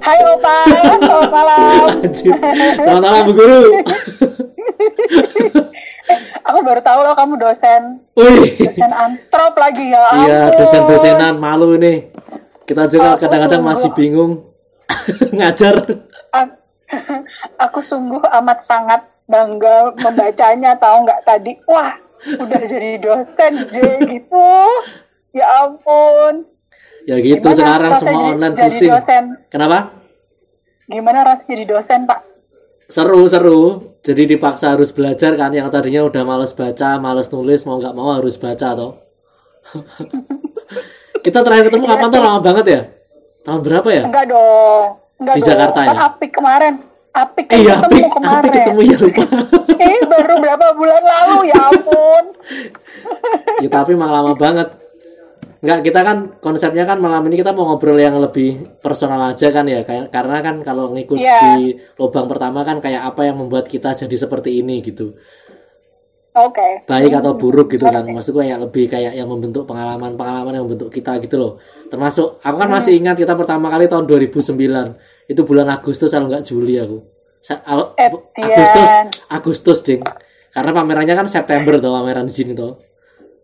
Hai Opa, selamat malam. Anjir. Selamat malam Bu Guru. Aku baru tahu loh kamu dosen. Wih. Dosen antrop lagi ya. Iya, dosen-dosenan malu ini. Kita juga kadang-kadang masih bingung ngajar. Aku sungguh amat sangat bangga membacanya tahu nggak tadi. Wah, udah jadi dosen J gitu. Ya ampun. Ya gitu Gimana sekarang semua jadi- online jadi pusing. dosen? Kenapa? Gimana rasanya jadi dosen, Pak? Seru seru. Jadi dipaksa harus belajar kan yang tadinya udah males baca, males nulis, mau nggak mau harus baca toh. Kita terakhir ketemu kapan tuh lama banget ya? Tahun berapa ya? Enggak dong. Enggak Di dong. Jakarta kan ya? Apik kemarin. Apik kan Eh, ketemu Apik, kemarin. Apik ketemu ya lupa. Eh, baru berapa bulan lalu ya ampun. ya tapi emang lama banget. Enggak, kita kan konsepnya kan malam ini kita mau ngobrol yang lebih personal aja kan ya. Kayak karena kan kalau ngikut Iya. di lubang pertama kan kayak apa yang membuat kita jadi seperti ini gitu. Oke. Baik atau buruk gitu kan. Oke. Maksudku kayak lebih kayak yang membentuk pengalaman-pengalaman yang membentuk kita gitu loh. Termasuk aku kan masih ingat kita pertama kali tahun 2009. Itu bulan Agustus kalau nggak Juli aku. Sa- al- Etienne. Agustus, Agustus ding. Karena pamerannya kan September tuh pameran di sini tuh.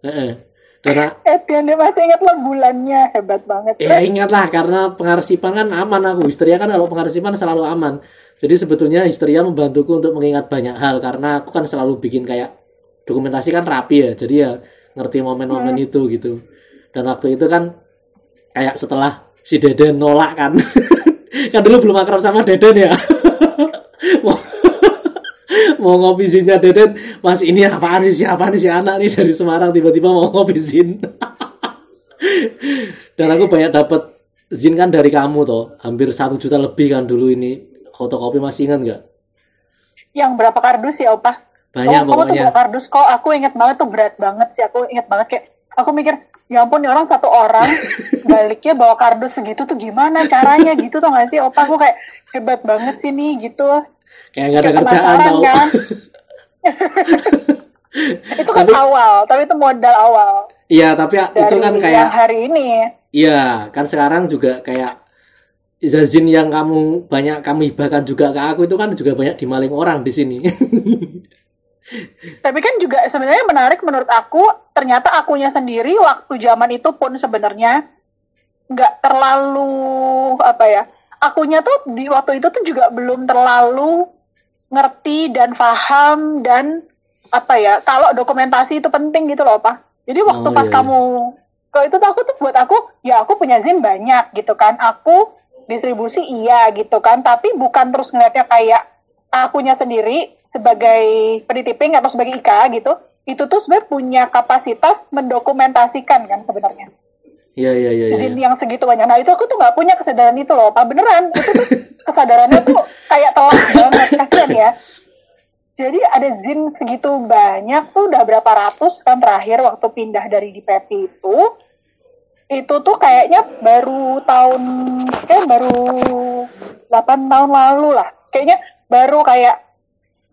Heeh. Karena dia masih ingat lo bulannya hebat banget. Ya ingatlah karena pengarsipan kan aman aku. Histeria kan kalau pengarsipan selalu aman. Jadi sebetulnya histeria membantuku untuk mengingat banyak hal karena aku kan selalu bikin kayak dokumentasi kan rapi ya. Jadi ya ngerti momen-momen itu gitu. Dan waktu itu kan kayak setelah si Deden nolak kan. kan dulu belum akrab sama Deden ya. Mau, ngopi zinnya Deden, Mas ini apaan sih siapa nih si anak nih dari Semarang tiba-tiba mau ngopi zin. Dan aku banyak dapat zin kan dari kamu toh, hampir satu juta lebih kan dulu ini fotokopi masih ingat nggak? Yang berapa kardus ya, Opa? Banyak oh, Kamu tuh pokoknya. bawa kardus kok. Aku inget banget tuh berat banget sih. Aku inget banget kayak aku mikir, ya ampun nih orang satu orang baliknya bawa kardus segitu tuh gimana caranya gitu tuh gak sih? Opa aku kayak hebat banget sih nih gitu. Kayak nggak ada kerjaan tau. kan? itu kan Tapi- awal, tapi itu modal awal. Iya, tapi itu Dari kan yang kayak hari ini. Iya, kan sekarang juga kayak izin yang kamu banyak kamu hibahkan juga ke aku itu kan juga banyak dimaling orang di sini. Tapi kan juga sebenarnya menarik menurut aku, ternyata akunya sendiri waktu zaman itu pun sebenarnya nggak terlalu apa ya, akunya tuh di waktu itu tuh juga belum terlalu ngerti dan paham dan apa ya, kalau dokumentasi itu penting gitu loh pak. Jadi waktu Oh, pas iya, iya. kamu, kalau itu tuh aku tuh buat aku, ya aku punya zin banyak gitu kan, aku distribusi iya gitu kan, tapi bukan terus ngeliatnya kayak akunya sendiri sebagai penitiping atau sebagai IKA gitu, itu tuh sebenarnya punya kapasitas mendokumentasikan kan sebenarnya. Iya, iya, iya, izin yang segitu banyak. Nah itu aku tuh nggak punya kesadaran itu loh, pak. Beneran. Itu tuh kesadarannya tuh kayak telat banget. Kasihan ya. Jadi ada zin segitu banyak tuh udah berapa ratus kan terakhir waktu pindah dari di PT itu. Itu tuh kayaknya baru tahun kayak baru 8 tahun lalu lah. Kayaknya baru kayak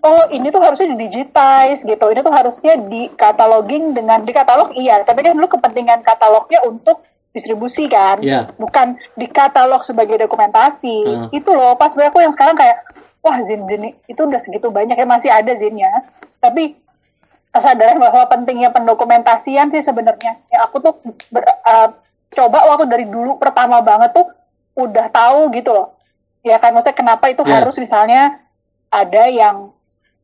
oh ini tuh harusnya digitize gitu ini tuh harusnya di cataloging dengan di katalog iya tapi kan dulu kepentingan katalognya untuk distribusi kan Iya. bukan di katalog sebagai dokumentasi Ah. itu loh pas aku yang sekarang kayak wah zin zin itu udah segitu banyak ya masih ada zinnya tapi kesadaran bahwa pentingnya pendokumentasian sih sebenarnya ya aku tuh ber- uh, coba waktu dari dulu pertama banget tuh udah tahu gitu loh ya kan maksudnya kenapa itu Iya. harus misalnya ada yang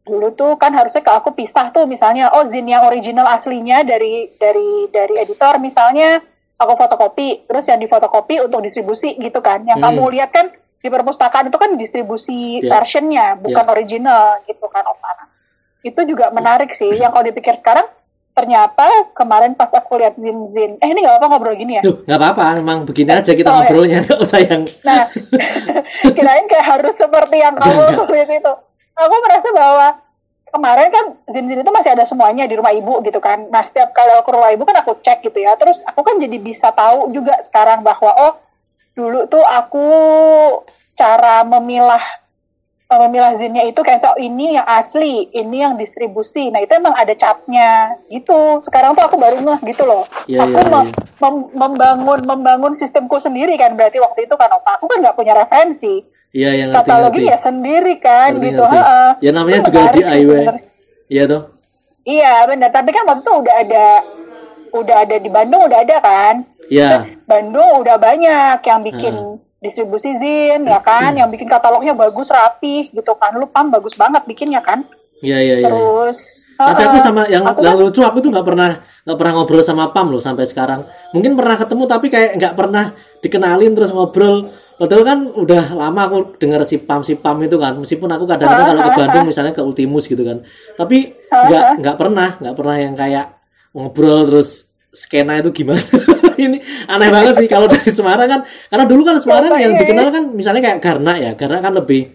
dulu tuh kan harusnya ke aku pisah tuh misalnya oh zin yang original aslinya dari dari dari editor misalnya aku fotokopi terus yang difotokopi untuk distribusi gitu kan yang Hmm. kamu lihat kan di perpustakaan itu kan distribusi Iya. versionnya bukan original gitu kan Opana itu juga menarik sih yang kalau dipikir sekarang ternyata kemarin pas aku lihat zin zin eh ini nggak apa ngobrol gini ya nggak apa-apa, memang begini aja kita Oh, ngobrolnya, usah yang Nah, kirain kayak harus seperti yang kamu tulis itu. Aku merasa bahwa kemarin kan zin-zin itu masih ada semuanya di rumah ibu gitu kan. Nah, setiap kali aku ke rumah ibu kan aku cek gitu ya. Terus aku kan jadi bisa tahu juga sekarang bahwa oh dulu tuh aku cara memilah eh, memilah zinnya itu kayak so ini yang asli, ini yang distribusi. Nah itu emang ada capnya gitu. Sekarang tuh aku baru ngeh gitu loh. Iya, aku iya, mem- iya. mem- membangun membangun sistemku sendiri kan berarti waktu itu kan Opa. Aku kan nggak punya referensi. Iya yang ngerti ngerti. ya sendiri kan Ngerti, gitu. ngerti. heeh. Ya namanya Itu juga DIY. Iya tuh. Iya benar. Tapi kan waktu itu udah ada udah ada di Bandung udah ada kan. Iya. Bandung udah banyak yang bikin distribusi zin ya kan, yang bikin katalognya bagus rapi gitu kan. Lu pam bagus banget bikinnya kan. Iya iya iya. Terus Tapi aku heeh, sama yang aku yang kan- lucu aku tuh nggak pernah nggak pernah ngobrol sama Pam loh sampai sekarang. Mungkin pernah ketemu tapi kayak nggak pernah dikenalin terus ngobrol. Padahal kan udah lama aku denger si Pam si Pam itu kan. Meskipun aku kadang-kadang kalau ke Bandung misalnya ke Ultimus gitu kan. Tapi nggak nggak pernah nggak pernah yang kayak ngobrol terus skena itu gimana. Ini aneh banget sih kalau dari Semarang kan. Karena dulu kan Semarang yang dikenal kan misalnya kayak Garna ya. Garna kan lebih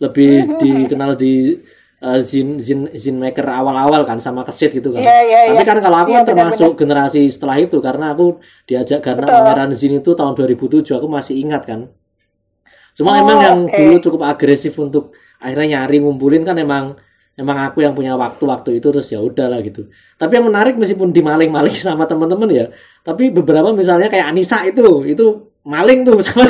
lebih dikenal di uh, zin zin zin maker awal-awal kan sama kesit gitu kan. Iya, iya, Tapi iya. kan kalau aku Iya, kan termasuk generasi setelah itu karena aku diajak karena pameran zin itu tahun 2007 aku masih ingat kan. Cuma Oh, emang yang oke. dulu cukup agresif untuk akhirnya nyari ngumpulin kan emang emang aku yang punya waktu-waktu itu terus ya udahlah gitu. Tapi yang menarik meskipun dimaling-maling sama teman-teman ya, tapi beberapa misalnya kayak Anissa itu itu maling tuh sama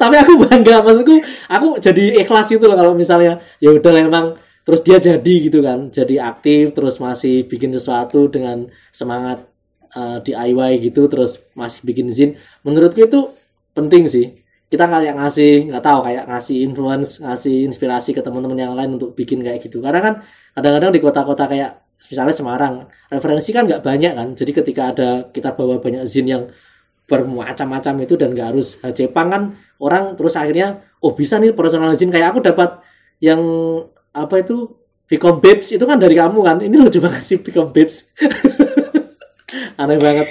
tapi aku bangga maksudku aku jadi ikhlas itu loh kalau misalnya ya udah emang terus dia jadi gitu kan jadi aktif terus masih bikin sesuatu dengan semangat uh, DIY gitu terus masih bikin zin. Menurutku itu penting sih. Kita kayak ngasih nggak tahu kayak ngasih influence ngasih inspirasi ke teman-teman yang lain untuk bikin kayak gitu. Karena kan kadang-kadang di kota-kota kayak misalnya Semarang referensi kan nggak banyak kan. Jadi ketika ada kita bawa banyak zin yang bermacam-macam itu dan nggak harus Jepang kan orang terus akhirnya oh bisa nih personal kayak aku dapat yang apa itu Vicom Babes itu kan dari kamu kan ini lucu banget sih Vicom Babes aneh banget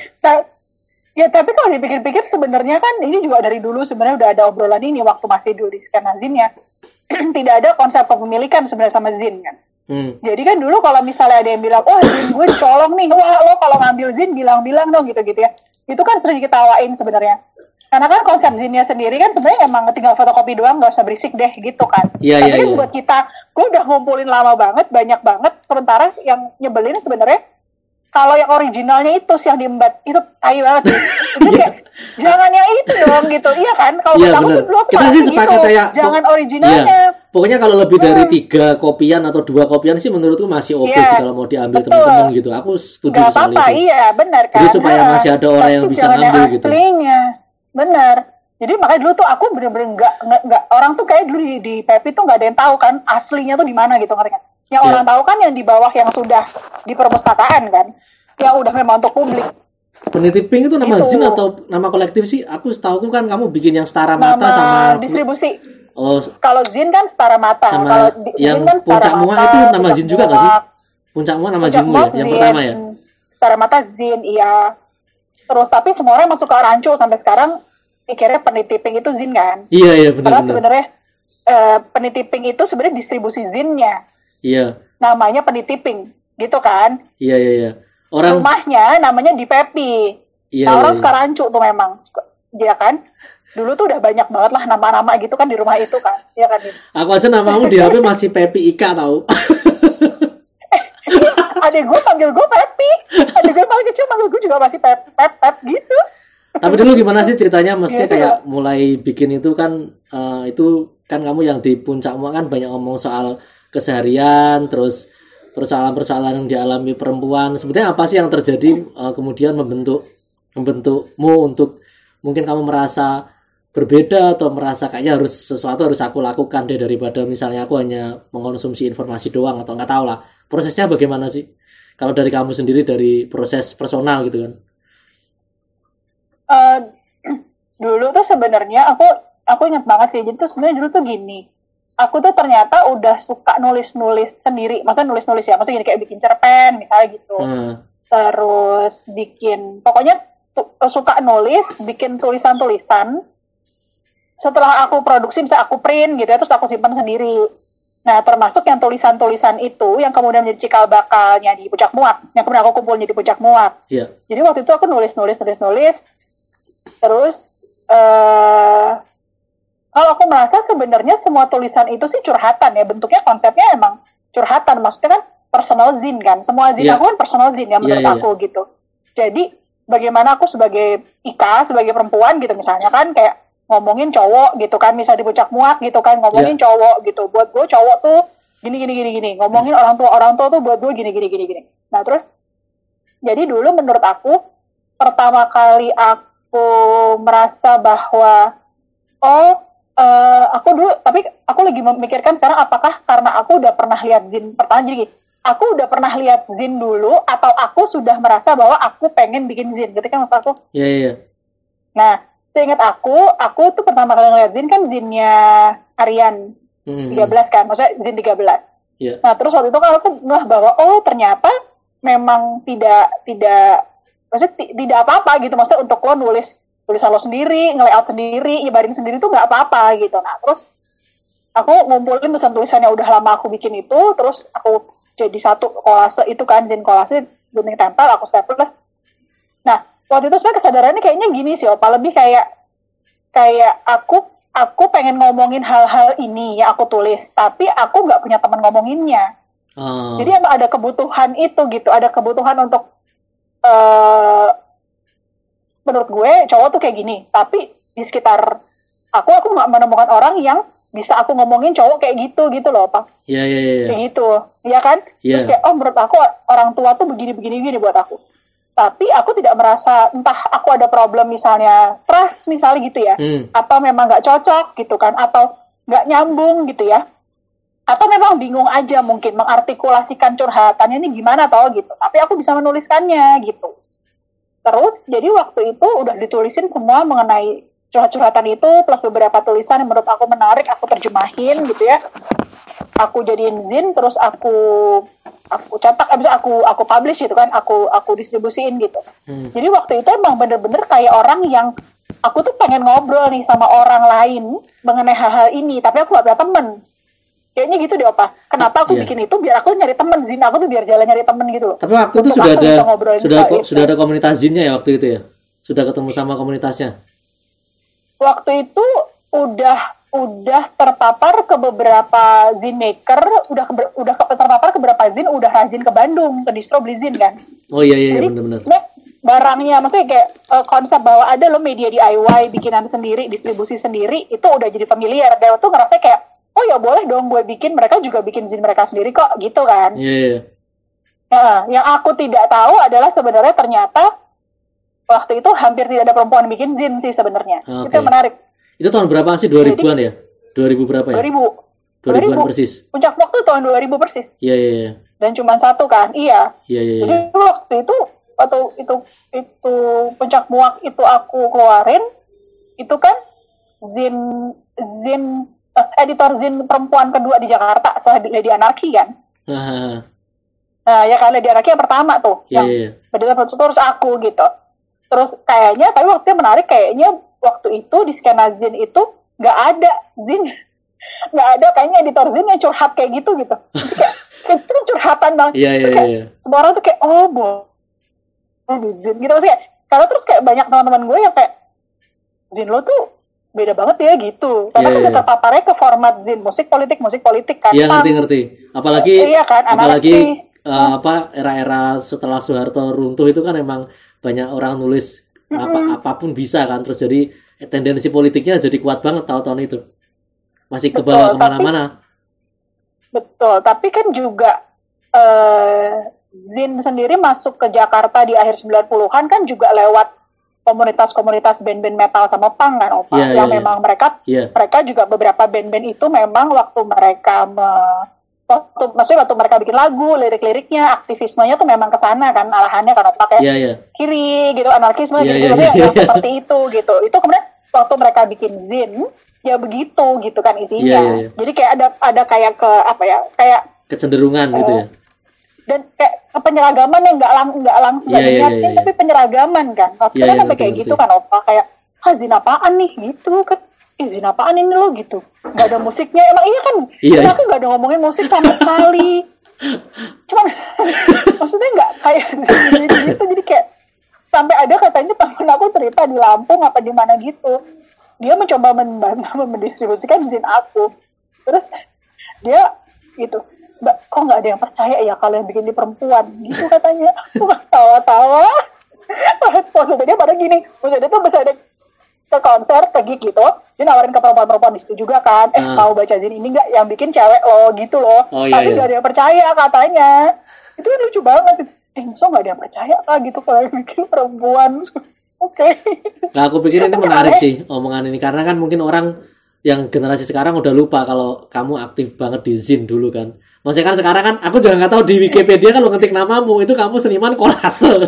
Ya tapi kalau dipikir-pikir sebenarnya kan ini juga dari dulu sebenarnya udah ada obrolan ini waktu masih dulu di skena zin ya. Tidak ada konsep kepemilikan sebenarnya sama zin kan. hmm. Jadi kan dulu kalau misalnya ada yang bilang, oh zin gue dicolong nih, wah lo kalau ngambil zin bilang-bilang dong gitu-gitu ya. Itu kan sering diketawain sebenarnya. Karena kan konsep zinnya sendiri kan sebenarnya emang tinggal fotokopi doang, nggak usah berisik deh gitu kan. Iya, Tapi iya, kan iya. buat kita, gue udah ngumpulin lama banget, banyak banget. Sementara yang nyebelin sebenarnya kalau yang originalnya itu sih yang diembat itu tai banget sih. Itu kayak jangan yang itu dong gitu. Iya kan? Kalau Iya aku dulu aku Kita sih gitu. kayak jangan pok- originalnya. Iya. Pokoknya kalau lebih dari Hmm. tiga kopian atau dua kopian sih menurutku masih oke Iya. sih kalau mau diambil teman-teman gitu. Aku setuju Gak soal apa-apa, itu. iya benar kan. Jadi supaya masih ada orang yang bisa ngambil gitu. Benar. Jadi makanya dulu tuh aku bener-bener nggak nggak nggak- orang tuh kayak dulu di, di Pepi tuh nggak ada yang tahu kan aslinya tuh di mana gitu ngerti nggak? Yang Iya. orang tahu kan yang di bawah yang sudah di perpustakaan kan, yang udah memang untuk publik. Peniti Pink itu nama Gitu. zin atau nama kolektif sih? Aku setahu kan kamu bikin yang setara mata Nama sama distribusi. Oh Kalau Zin kan setara mata. Sama Kalau di- yang Zin kan Puncak Mua mata, itu nama Zin juga nggak sih? Puncak mua nama Puncak zinmu ya, yang Zin. pertama ya. Setara mata Zin, iya. Terus tapi semua orang masuk ke rancu sampai sekarang pikirnya peniti pink itu Zin kan. Iya iya Padahal benar-benar. sebenarnya eh, peniti pink itu sebenarnya distribusi zinnya. Iya Namanya peniti pink, gitu kan? iya iya iya. Orang Rumahnya namanya di Pepi. iya nah, iya, orang iya. suka rancu tuh memang. Dia kan? Dulu tuh udah banyak banget lah nama-nama gitu kan di rumah itu kan. Iya kan? Aku aja namamu di HP masih Pepi Ika tahu. Adek gue panggil gue Pepi. Adek gue paling kecil panggil gue juga masih Pep, Pep, Pep gitu. Tapi dulu gimana sih ceritanya? Maksudnya Gitu. kayak mulai bikin itu kan eh, itu kan kamu yang di puncak Mua kan banyak ngomong soal keseharian, terus persoalan-persoalan yang dialami perempuan. Sebetulnya apa sih yang terjadi eh, kemudian membentuk membentukmu untuk mungkin kamu merasa berbeda atau merasa kayaknya harus sesuatu harus aku lakukan deh daripada misalnya aku hanya mengkonsumsi informasi doang atau nggak tahu lah prosesnya bagaimana sih kalau dari kamu sendiri dari proses personal gitu kan Eh, dulu tuh sebenarnya aku aku ingat banget sih. Jadi tuh sebenarnya dulu tuh gini. Aku tuh ternyata udah suka nulis-nulis sendiri. Maksudnya nulis-nulis ya. Maksudnya gini kayak bikin cerpen misalnya gitu. Nah, Terus bikin pokoknya suka nulis, bikin tulisan-tulisan. Setelah aku produksi bisa aku print gitu ya, terus aku simpan sendiri. Nah, termasuk yang tulisan-tulisan itu yang kemudian menjadi cikal bakalnya di Puncak Muak, yang kemudian aku kumpulin di Puncak Muak. iya Jadi waktu itu aku nulis nulis nulis nulis terus eh kalau aku merasa sebenarnya semua tulisan itu sih curhatan ya bentuknya konsepnya emang curhatan maksudnya kan personal zin kan semua zin Iya. aku kan personal zin ya menurut Iya, iya, aku gitu jadi bagaimana aku sebagai Ika sebagai perempuan gitu misalnya kan kayak ngomongin cowok gitu kan misal di puncak muak gitu kan ngomongin Iya. cowok gitu buat gue cowok tuh gini gini gini gini ngomongin orang tua orang tua tuh buat gue gini gini gini gini nah terus jadi dulu menurut aku pertama kali aku merasa bahwa oh eh, aku dulu tapi aku lagi memikirkan sekarang apakah karena aku udah pernah lihat Zin pertama jadi gini, aku udah pernah lihat Zin dulu atau aku sudah merasa bahwa aku pengen bikin Zin gitu kan maksud aku Iya iya. iya. nah seingat aku aku tuh pertama kali ngeliat Zin kan Zinnya Aryan Hmm, 13 kan maksudnya Zin 13 Iya. Nah, terus waktu itu kan aku ngeh bahwa oh ternyata memang tidak tidak maksudnya ti- tidak apa-apa gitu. Maksudnya untuk lo nulis tulisan lo sendiri, nge-layout sendiri, nyebarin sendiri tuh nggak apa-apa gitu. Nah, terus aku ngumpulin tulisan-tulisan yang udah lama aku bikin itu, terus aku jadi satu kolase itu kan, zin kolase gunting tempel, aku staples. Nah, waktu itu sebenarnya kesadarannya kayaknya gini sih, Opa, lebih kayak kayak aku aku pengen ngomongin hal-hal ini yang aku tulis, tapi aku nggak punya teman ngomonginnya. Oh, Jadi emang ada kebutuhan itu gitu, ada kebutuhan untuk eh menurut gue cowok tuh kayak gini, tapi di sekitar aku aku nggak menemukan orang yang bisa aku ngomongin cowok kayak gitu gitu loh, Pak. iya iya iya. Kayak gitu, ya kan? Iya. Terus kayak oh menurut aku orang tua tuh begini begini begini buat aku. Tapi aku tidak merasa entah aku ada problem misalnya trust misalnya gitu ya. Hmm. atau memang nggak cocok gitu kan atau nggak nyambung gitu ya. Atau memang bingung aja mungkin mengartikulasikan curhatannya ini gimana toh gitu. Tapi aku bisa menuliskannya gitu. Terus jadi waktu itu udah ditulisin semua mengenai curhat-curhatan itu plus beberapa tulisan yang menurut aku menarik aku terjemahin gitu ya aku jadiin zin terus aku aku cetak abis itu aku aku publish gitu kan aku aku distribusiin gitu Hmm. jadi waktu itu emang bener-bener kayak orang yang aku tuh pengen ngobrol nih sama orang lain mengenai hal-hal ini, tapi aku gak punya temen. Kayaknya gitu deh Opa. Kenapa aku Iya. bikin itu? Biar aku nyari temen, Zin. Aku tuh biar jalan nyari temen gitu loh. Tapi waktu itu sudah aku ada sudah soal ko- itu. sudah ada komunitas zinnya ya waktu itu ya. Sudah ketemu sama komunitasnya. Waktu itu udah udah terpapar ke beberapa zin maker, udah ke, udah ke, terpapar ke beberapa zin, udah rajin ke Bandung, ke distro beli zin kan. Oh iya iya, iya benar-benar. barangnya, maksudnya kayak eh, konsep bahwa ada lo media DIY, bikinan sendiri, distribusi sendiri, itu udah jadi familiar. Dan tuh ngerasa kayak, oh ya boleh dong gue bikin, mereka juga bikin zin mereka sendiri kok, gitu kan. Iya iya. Nah, yang aku tidak tahu adalah sebenarnya ternyata waktu itu hampir tidak ada perempuan bikin zin sih sebenarnya. Oke. Itu yang menarik. Itu tahun berapa sih? 2000-an ya? 2000 berapa ya? 2000. 2000-an 2000. persis. Puncak waktu tahun 2000 persis. Iya iya iya. Dan cuma satu kan, iya. Iya iya Jadi iya. waktu itu waktu itu itu puncak muak itu aku keluarin itu kan zin zin eh, editor zin perempuan kedua di Jakarta setelah Lady Anarchy kan. Nah, Nah ya kan Lady Anarchy yang pertama tuh iya yang iya. iya. benar terus aku gitu. Terus kayaknya tapi waktu itu menarik kayaknya waktu itu di skena zin itu nggak ada zin nggak ada kayaknya editor zin yang curhat kayak gitu gitu. Kayak, itu kan curhatan bang Iya iya kayak iya. semua orang tuh kayak oh bo oh, Zin gitu maksudnya karena terus kayak banyak teman-teman gue yang kayak Zin lo tuh beda banget ya gitu karena Iya, kan iya. udah terpaparnya ke format Zin musik politik musik politik kan Iya Punk. ngerti ngerti. Apalagi iya kan apalagi eh, apa era-era setelah Soeharto runtuh itu kan emang banyak orang nulis apa apa pun bisa kan. Terus jadi tendensi politiknya jadi kuat banget tahun-tahun itu. Masih ke bawah ke mana-mana. Betul tapi kan juga eh Zin sendiri masuk ke Jakarta di akhir 90-an kan juga lewat komunitas-komunitas band-band metal sama punk kan Opa? Iya, yang iya, iya. memang mereka iya. mereka juga beberapa band-band itu memang waktu mereka me, waktu maksudnya waktu mereka bikin lagu lirik-liriknya aktivismenya tuh memang ke sana kan arahannya kan pakai iya iya. kiri gitu anarkisme Iya, gitu maksudnya iya. yang seperti itu gitu. Itu kemudian waktu mereka bikin zin ya begitu gitu kan isinya. Iya, iya, iya. jadi kayak ada ada kayak ke apa ya kayak kecenderungan gitu ya? Dan kayak penyeragaman yang nggak lang nggak langsung iya, diniatin iya, iya. tapi penyeragaman kan. Waktu Iya, itu kan iya, sampai ngerti, kayak gitu kan opa. Kayak ah zin apaan nih? Gitu kan Ih, zin apaan ini lo gitu? Nggak ada musiknya. Emang iya kan? Iya, iya. aku nggak ada ngomongin musik sama sekali. Cuman maksudnya nggak kayak gitu, gitu. Jadi kayak sampai ada katanya temen aku cerita di Lampung apa di mana gitu. Dia mencoba membantu mendistribusikan zin aku. Terus dia gitu mbak kok nggak ada yang percaya ya kalian bikin di perempuan? Gitu katanya. Tawa-tawa maksudnya dia pada gini maksudnya tuh bisa ada ke konser ke gig gitu dia nawarin ke perempuan-perempuan di situ juga kan eh Ah. mau baca zin ini nggak yang bikin cewek lo gitu loh Oh, iya, tapi iya. nggak ada yang percaya katanya itu kan lucu banget eh so nggak ada yang percaya kak gitu kalau yang bikin perempuan oke Nah, aku pikir ini menarik aneh. sih omongan ini karena kan mungkin orang yang generasi sekarang udah lupa kalau kamu aktif banget di Zin dulu kan. Maksudnya kan sekarang kan aku juga nggak tahu di Wikipedia kalau ngetik namamu itu kamu seniman kolase.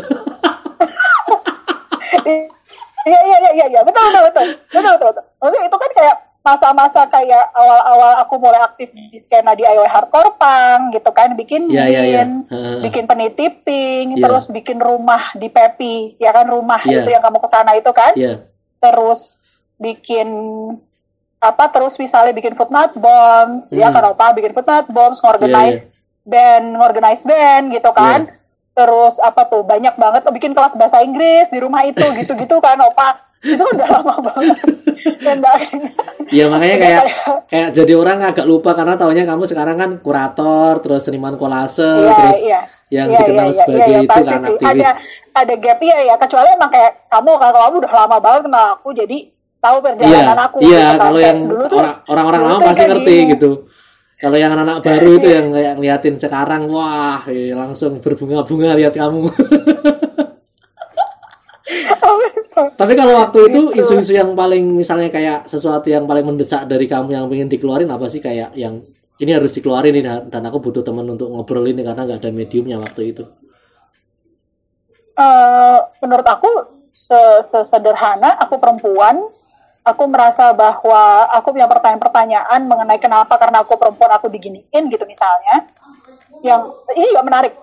Iya iya iya iya iya betul betul betul betul betul betul. Maksudnya itu kan kayak masa-masa kayak awal-awal aku mulai aktif di skena di IOI hardcore punk gitu kan bikin Iya, iya, iya. zin, Heeh. bikin penitiping, Iya. terus bikin rumah di Pepi, ya kan rumah Iya. itu yang kamu ke sana itu kan, Iya. terus bikin apa terus misalnya bikin footnote bombs, ya Hmm. kan apa bikin footnote bombs, ngorganize band, ngorganize band gitu kan. Iya. Terus apa tuh banyak banget oh, bikin kelas bahasa Inggris di rumah itu gitu-gitu kan opa. Itu udah lama banget. Dan Iya makanya kayak kayak- jadi orang agak lupa karena taunya kamu sekarang kan kurator, terus seniman kolase, iya terus iya. yang Iya, dikenal iya, iya, sebagai itu kan aktivis. ada ada gap ya ya kecuali emang kayak kamu kalau kamu udah lama banget kenal aku jadi tahu perjalanan aku iya gitu kan. kalau yang orang-orang lama pasti ngerti gitu. Kalau yang anak-anak baru itu yang kayak ngeliatin sekarang, wah eh, langsung berbunga-bunga lihat kamu. Tapi kalau waktu itu Gitu. isu-isu yang paling misalnya kayak sesuatu yang paling mendesak dari kamu yang pengen dikeluarin apa sih kayak yang ini harus dikeluarin ini dan aku butuh teman untuk ngobrol ini karena nggak ada mediumnya waktu itu. Eh, menurut aku se- sesederhana aku perempuan aku merasa bahwa aku punya pertanyaan-pertanyaan mengenai kenapa karena aku perempuan aku diginiin gitu misalnya yang ini juga menarik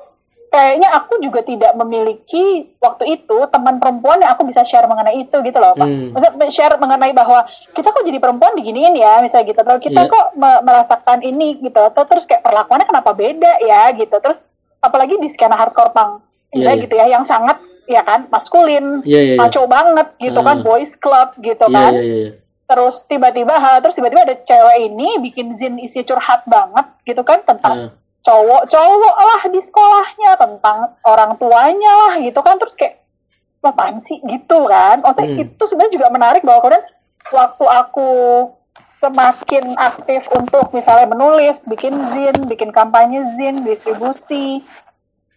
kayaknya aku juga tidak memiliki waktu itu teman perempuan yang aku bisa share mengenai itu gitu loh Pak. Hmm. Maksudnya share mengenai bahwa kita kok jadi perempuan diginiin ya misalnya gitu terus kita Iya. kok me- merasakan ini gitu atau terus kayak perlakuannya kenapa beda ya gitu terus apalagi di skena hardcore punk Iya, misalnya iya. gitu ya yang sangat ya kan maskulin Iya iya iya. maco banget gitu kan Ah. boys club gitu Iya kan iya iya. iya. terus tiba-tiba ha, terus tiba-tiba ada cewek ini bikin zin isi curhat banget gitu kan tentang Ah. cowok-cowok lah di sekolahnya tentang orang tuanya lah gitu kan terus kayak apaan sih gitu kan Maksudnya Hmm. itu sebenarnya juga menarik bahwa kemudian waktu aku semakin aktif untuk misalnya menulis bikin zin bikin kampanye zin distribusi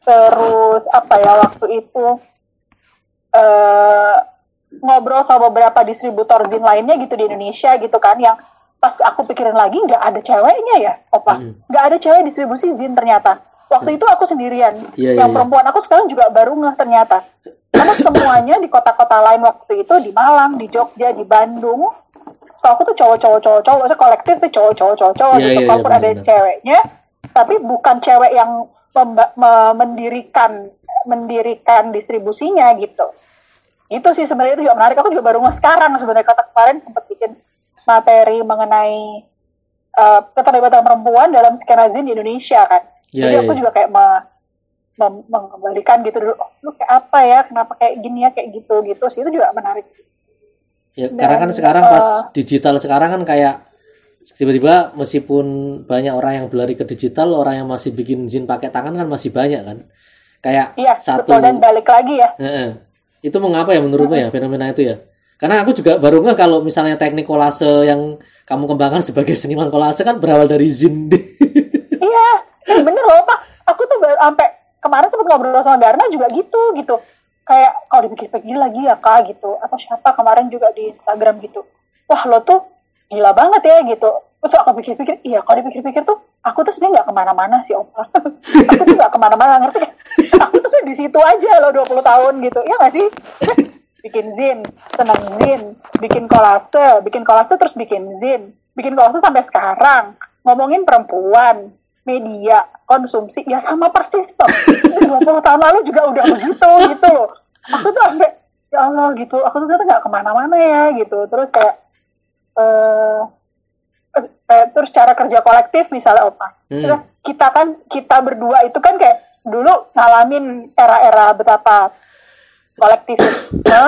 terus apa ya waktu itu eh ngobrol sama beberapa distributor zin lainnya gitu di Indonesia gitu kan yang pas aku pikirin lagi nggak ada ceweknya ya opa. Hmm. nggak ada cewek distribusi zin ternyata. Waktu itu aku sendirian. Iya, yang iya, iya. perempuan aku sekarang juga baru ngeh ternyata. Karena semuanya di kota-kota lain waktu itu di Malang di Jogja di Bandung. So aku tuh cowok-cowok cowok-cowok. Maksudnya kolektif tuh cowok-cowok cowok-cowok Iya, gitu. iya, walaupun iya, ada ceweknya tapi bukan cewek yang mendirikan mendirikan distribusinya gitu. Itu sih sebenarnya itu juga menarik. Aku juga baru sekarang sebenarnya kata kemarin sempat bikin materi mengenai eh, keterlibatan perempuan dalam skena zin di Indonesia kan. Iya, jadi iya, aku iya. juga kayak me- mem- mengembalikan gitu dulu oh, lu kayak apa ya? Kenapa kayak gini ya? Kayak gitu gitu. Sih itu juga menarik. Ya, Dan, karena kan sekarang eh, pas digital sekarang kan kayak tiba-tiba meskipun banyak orang yang berlari ke digital, orang yang masih bikin zin pakai tangan kan masih banyak kan. Kayak iya satu betul dan balik lagi ya. Heeh. Itu mengapa ya menurutmu ya fenomena itu ya? Karena aku juga baru nggak kalau misalnya teknik kolase yang kamu kembangkan sebagai seniman kolase kan berawal dari zin. iya eh, bener loh pak. Aku tuh sampai kemarin sempat ngobrol sama Garna juga gitu gitu. Kayak kalau dipikir-pikir lagi ya kak gitu. Atau siapa kemarin juga di Instagram gitu. Wah lo tuh gila banget ya gitu terus aku pikir-pikir iya kalau dipikir-pikir tuh aku tuh sebenarnya nggak ke mana-mana sih opa aku tuh nggak ke mana-mana ngerti nggak? aku tuh sebenarnya di situ aja loh 20 tahun gitu. Ya nggak sih? Bikin zin seneng zin bikin kolase bikin kolase terus bikin zin. Bikin kolase sampai sekarang. Ngomongin perempuan media konsumsi ya sama persis toh. 20 tahun lalu juga udah begitu gitu loh. Aku tuh sampai ya Allah gitu aku tuh ternyata nggak ke mana-mana ya gitu. Terus kayak eh eh, terus cara kerja kolektif misalnya apa Hmm. Terus kita kan kita berdua itu kan kayak dulu ngalamin era-era betapa kolektivisme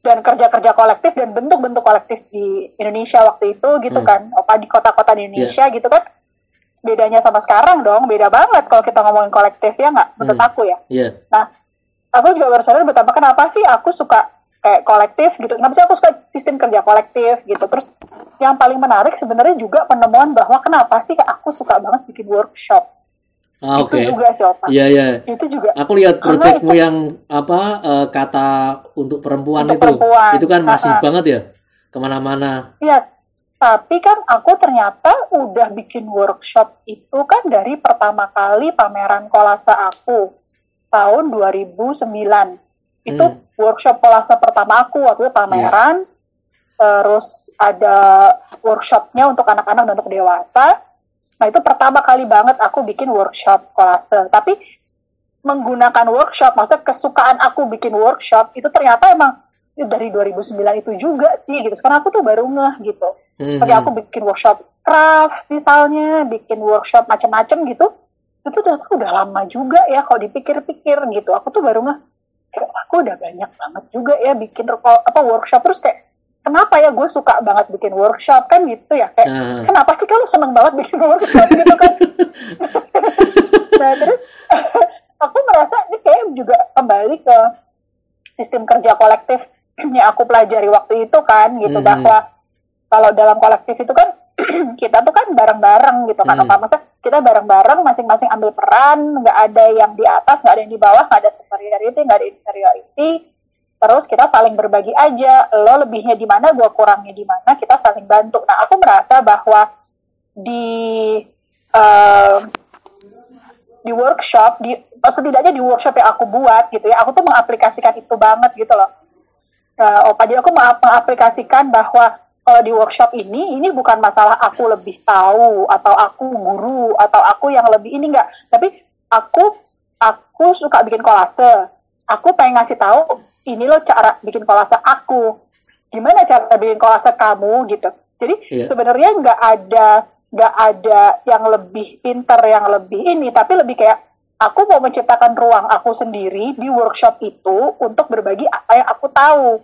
dan kerja-kerja kolektif dan bentuk-bentuk kolektif di Indonesia waktu itu gitu Hmm. kan apa di kota-kota di Indonesia gitu kan bedanya sama sekarang dong beda banget kalau kita ngomongin kolektif ya nggak menurut Hmm. aku ya Iya. nah aku juga baru sadar betapa kenapa sih aku suka kayak kolektif gitu kenapa sih aku suka sistem kerja kolektif gitu terus yang paling menarik sebenarnya juga penemuan bahwa kenapa sih aku suka banget bikin workshop Ah, itu oke. juga sih Opa. Iya, iya. itu juga Aku lihat proyekmu yang apa eh, kata untuk perempuan Untuk itu, perempuan. itu kan masih Ha-ha. banget ya ke mana-mana. Iya, tapi kan aku ternyata udah bikin workshop itu kan dari pertama kali pameran kolase aku tahun 2009. Itu Hmm. workshop kolase pertama aku waktu itu pameran. Terus ada workshopnya untuk anak-anak dan untuk dewasa. Nah itu pertama kali banget aku bikin workshop kolase. Tapi menggunakan workshop, maksudnya kesukaan aku bikin workshop itu ternyata emang dari 2009 itu juga sih gitu. Sekarang aku tuh baru ngeh gitu. Mhm. Kayak aku bikin workshop craft misalnya, bikin workshop macam-macam gitu. Itu ternyata udah lama juga ya kalau dipikir-pikir gitu. Aku tuh baru ngeh, kayak aku udah banyak banget juga ya bikin apa workshop terus kayak kenapa ya gue suka banget bikin workshop kan gitu ya kayak Nah. kenapa sih kalau seneng banget bikin workshop gitu kan nah terus aku merasa ini kayak juga kembali ke sistem kerja kolektif yang aku pelajari waktu itu kan gitu Mhm. bahwa kalau dalam kolektif itu kan kita tuh kan bareng-bareng gitu kan. Mhm. apa maksudnya kita bareng-bareng masing-masing ambil peran nggak ada yang di atas nggak ada yang di bawah nggak ada superiority nggak ada inferiority. Terus kita saling berbagi aja lo lebihnya di mana gua kurangnya di mana kita saling bantu. Nah aku merasa bahwa di eh, di workshop di oh, setidaknya di workshop yang aku buat gitu ya aku tuh mengaplikasikan itu banget gitu loh. Nah, Opa, jadi aku meng- mengaplikasikan bahwa kalau di workshop ini, ini bukan masalah aku lebih tahu atau aku guru atau aku yang lebih ini enggak, tapi aku aku suka bikin kolase. Aku pengen ngasih tahu ini loh cara bikin kolase aku. Gimana cara bikin kolase kamu gitu. Jadi Iya. sebenarnya nggak ada nggak ada yang lebih pinter yang lebih ini, tapi lebih kayak aku mau menciptakan ruang aku sendiri di workshop itu untuk berbagi apa yang aku tahu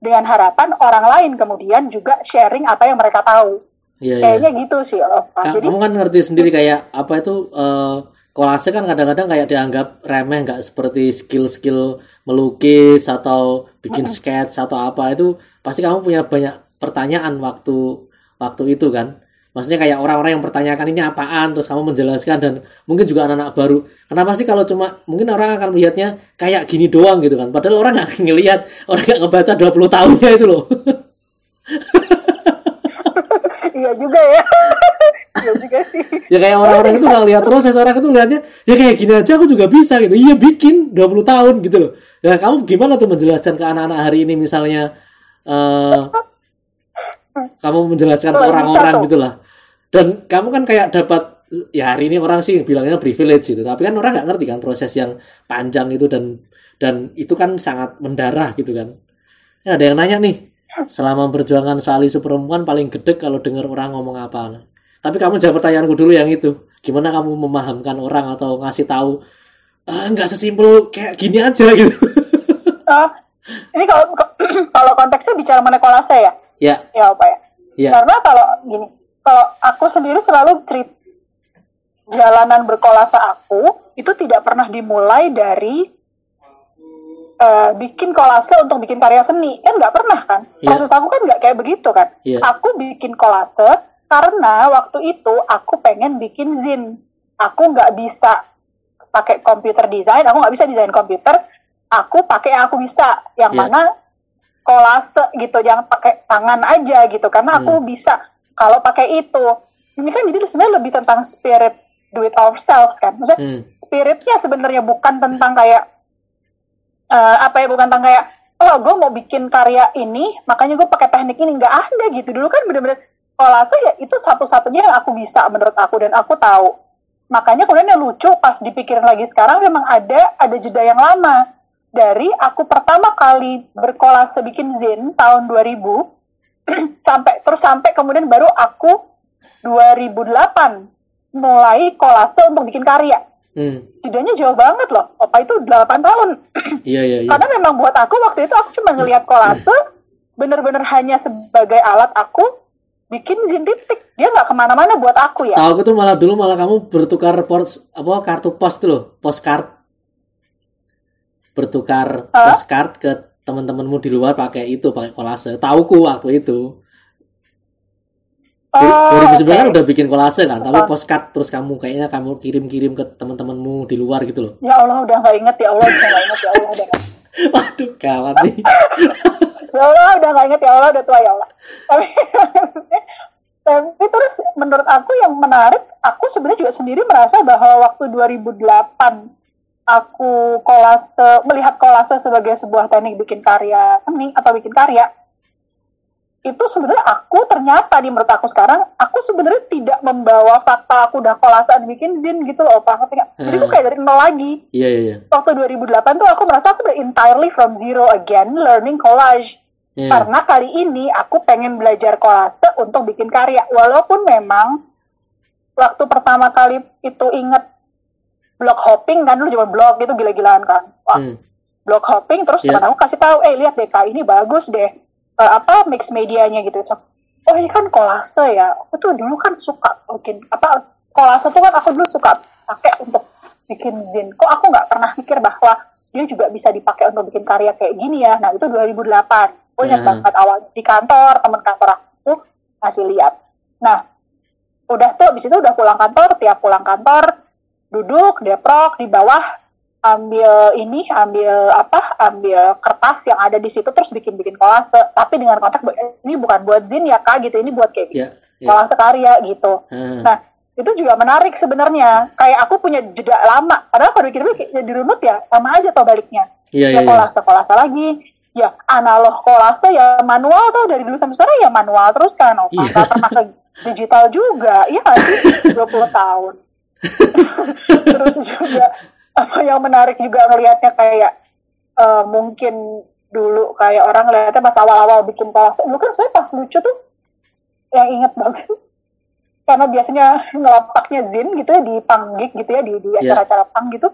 dengan harapan orang lain kemudian juga sharing apa yang mereka tahu. Iya, iya. Kayaknya gitu sih, Opa. Ka- Jadi kamu kan ngerti sendiri kayak apa itu eh, kolase kan kadang-kadang kayak dianggap remeh nggak seperti skill-skill melukis atau bikin sketch atau apa itu pasti kamu punya banyak pertanyaan waktu waktu itu kan maksudnya kayak orang-orang yang pertanyakan ini apaan terus kamu menjelaskan dan mungkin juga anak-anak baru. Kenapa sih kalau cuma mungkin orang akan melihatnya kayak gini doang gitu kan. Padahal orang nggak ngelihat orang nggak ngebaca 20 tahunnya itu loh. Iya juga ya. iya juga sih. ya kayak orang-orang itu nggak lihat proses orang itu lihatnya ya kayak gini aja aku juga bisa gitu. Iya bikin 20 tahun gitu loh. Nah kamu gimana tuh menjelaskan ke anak-anak hari ini misalnya eh kamu menjelaskan ke orang-orang gitu lah dan kamu kan kayak dapat ya hari ini orang sih bilangnya privilege gitu. Tapi kan orang nggak ngerti kan proses yang panjang itu dan dan itu kan sangat mendarah gitu kan. Ya, ada yang nanya nih selama perjuangan soal isu perempuan paling gede kalau dengar orang ngomong apa? Tapi kamu jawab pertanyaanku dulu yang itu. Gimana kamu memahamkan orang atau ngasih tahu ah, nggak sesimpel kayak gini aja gitu. Oh, ini kalau kalau konteksnya bicara mengenai kolase ya, ya ya apa ya? ya Karena kalau gini, kalau aku sendiri selalu cerita jalanan berkolase aku itu tidak pernah dimulai dari eh, bikin kolase untuk bikin karya seni kan nggak pernah kan Iya. proses aku kan nggak kayak begitu kan Iya. aku bikin kolase karena waktu itu aku pengen bikin zin aku nggak bisa pakai komputer desain aku nggak bisa desain komputer aku pakai yang aku bisa yang Iya. mana kolase gitu jangan pakai tangan aja gitu karena aku bisa kalau pakai itu. Ini kan jadi sebenarnya lebih tentang spirit do it ourselves kan. Maksudnya Hmm. spiritnya sebenarnya bukan tentang kayak eh, apa ya bukan tentang kayak oh gue mau bikin karya ini makanya gue pakai teknik ini. Nggak ada gitu. Dulu kan bener-bener kolase ya itu satu-satunya yang aku bisa menurut aku dan aku tahu. Makanya kemudian yang lucu pas dipikirin lagi sekarang memang ada ada jeda yang lama dari aku pertama kali berkolase bikin zin tahun 2000 sampai terus sampai kemudian baru aku 2008 mulai kolase untuk bikin karya Hmm. Bedanya jauh banget loh. Opa itu 8 tahun. Iya iya iya. Karena memang buat aku waktu itu aku cuma ngelihat kolase, bener-bener hanya sebagai alat aku bikin zin titik. Dia nggak ke mana-mana buat aku ya. Tahu aku tuh malah dulu malah kamu bertukar pos apa kartu pos tuh loh, postcard. Bertukar Hah? postcard ke teman-temanmu di luar pakai itu, pakai kolase. Tauku waktu itu. Oh, 2009 kan oke. udah bikin kolase kan, tapi postcard terus kamu kayaknya kamu kirim-kirim ke teman-temanmu di luar gitu loh. Ya Allah udah nggak inget ya Allah udah nggak inget ya Allah udah Waduh, gawat nih. ya Allah udah nggak inget ya Allah udah tua ya Allah. Tapi tapi terus menurut aku yang menarik, aku sebenarnya juga sendiri merasa bahwa waktu 2008 aku kolase melihat kolase sebagai sebuah teknik bikin karya seni atau bikin karya itu sebenarnya aku ternyata di menurut aku sekarang aku sebenarnya tidak membawa fakta aku udah kolasan bikin zin gitu loh Pak ngerti? Jadi aku Hmm. kayak dari nol lagi Iya iya iya. waktu 2008 tuh aku merasa aku udah entirely from zero again learning collage Iya. karena kali ini aku pengen belajar kolase untuk bikin karya walaupun memang waktu pertama kali itu inget blog hopping kan dulu cuma blog gitu gila-gilaan kan. Wah, Hmm. blog hopping terus Iya. teman aku kasih tahu eh lihat deh kak ini bagus deh. Eh, apa mix medianya gitu. So, oh ini kan kolase ya. Aku tuh dulu kan suka bikin apa kolase tuh kan aku dulu suka pakai untuk bikin zin. Kok aku nggak pernah pikir bahwa dia juga bisa dipakai untuk bikin karya kayak gini ya? Nah itu 2008 aku ingat Hmm. banget awal di kantor teman kantor aku ngasih lihat. Nah udah tuh abis itu udah pulang kantor tiap pulang kantor duduk deprok di bawah ambil ini ambil apa ambil kertas yang ada di situ terus bikin bikin kolase tapi dengan konteks ini bukan buat zin ya kak gitu ini buat kayak Iya. Iya. kolase karya gitu Ah. nah itu juga menarik sebenarnya kayak aku punya jeda lama padahal kalau dikira jadi runut ya sama aja toh baliknya iya ya iya. kolase kolase lagi ya analog kolase ya manual tuh dari dulu sampai sekarang ya manual terus kan oh, Iya. nggak pernah ke digital juga iya nggak sih 20 tahun terus juga apa yang menarik juga ngelihatnya kayak eh, mungkin dulu kayak orang ngeliatnya pas awal-awal bikin kolase dulu kan sebenarnya pas lucu tuh yang inget banget karena biasanya ngelapaknya zin gitu ya di panggik gitu ya di di Iya. acara-acara pang gitu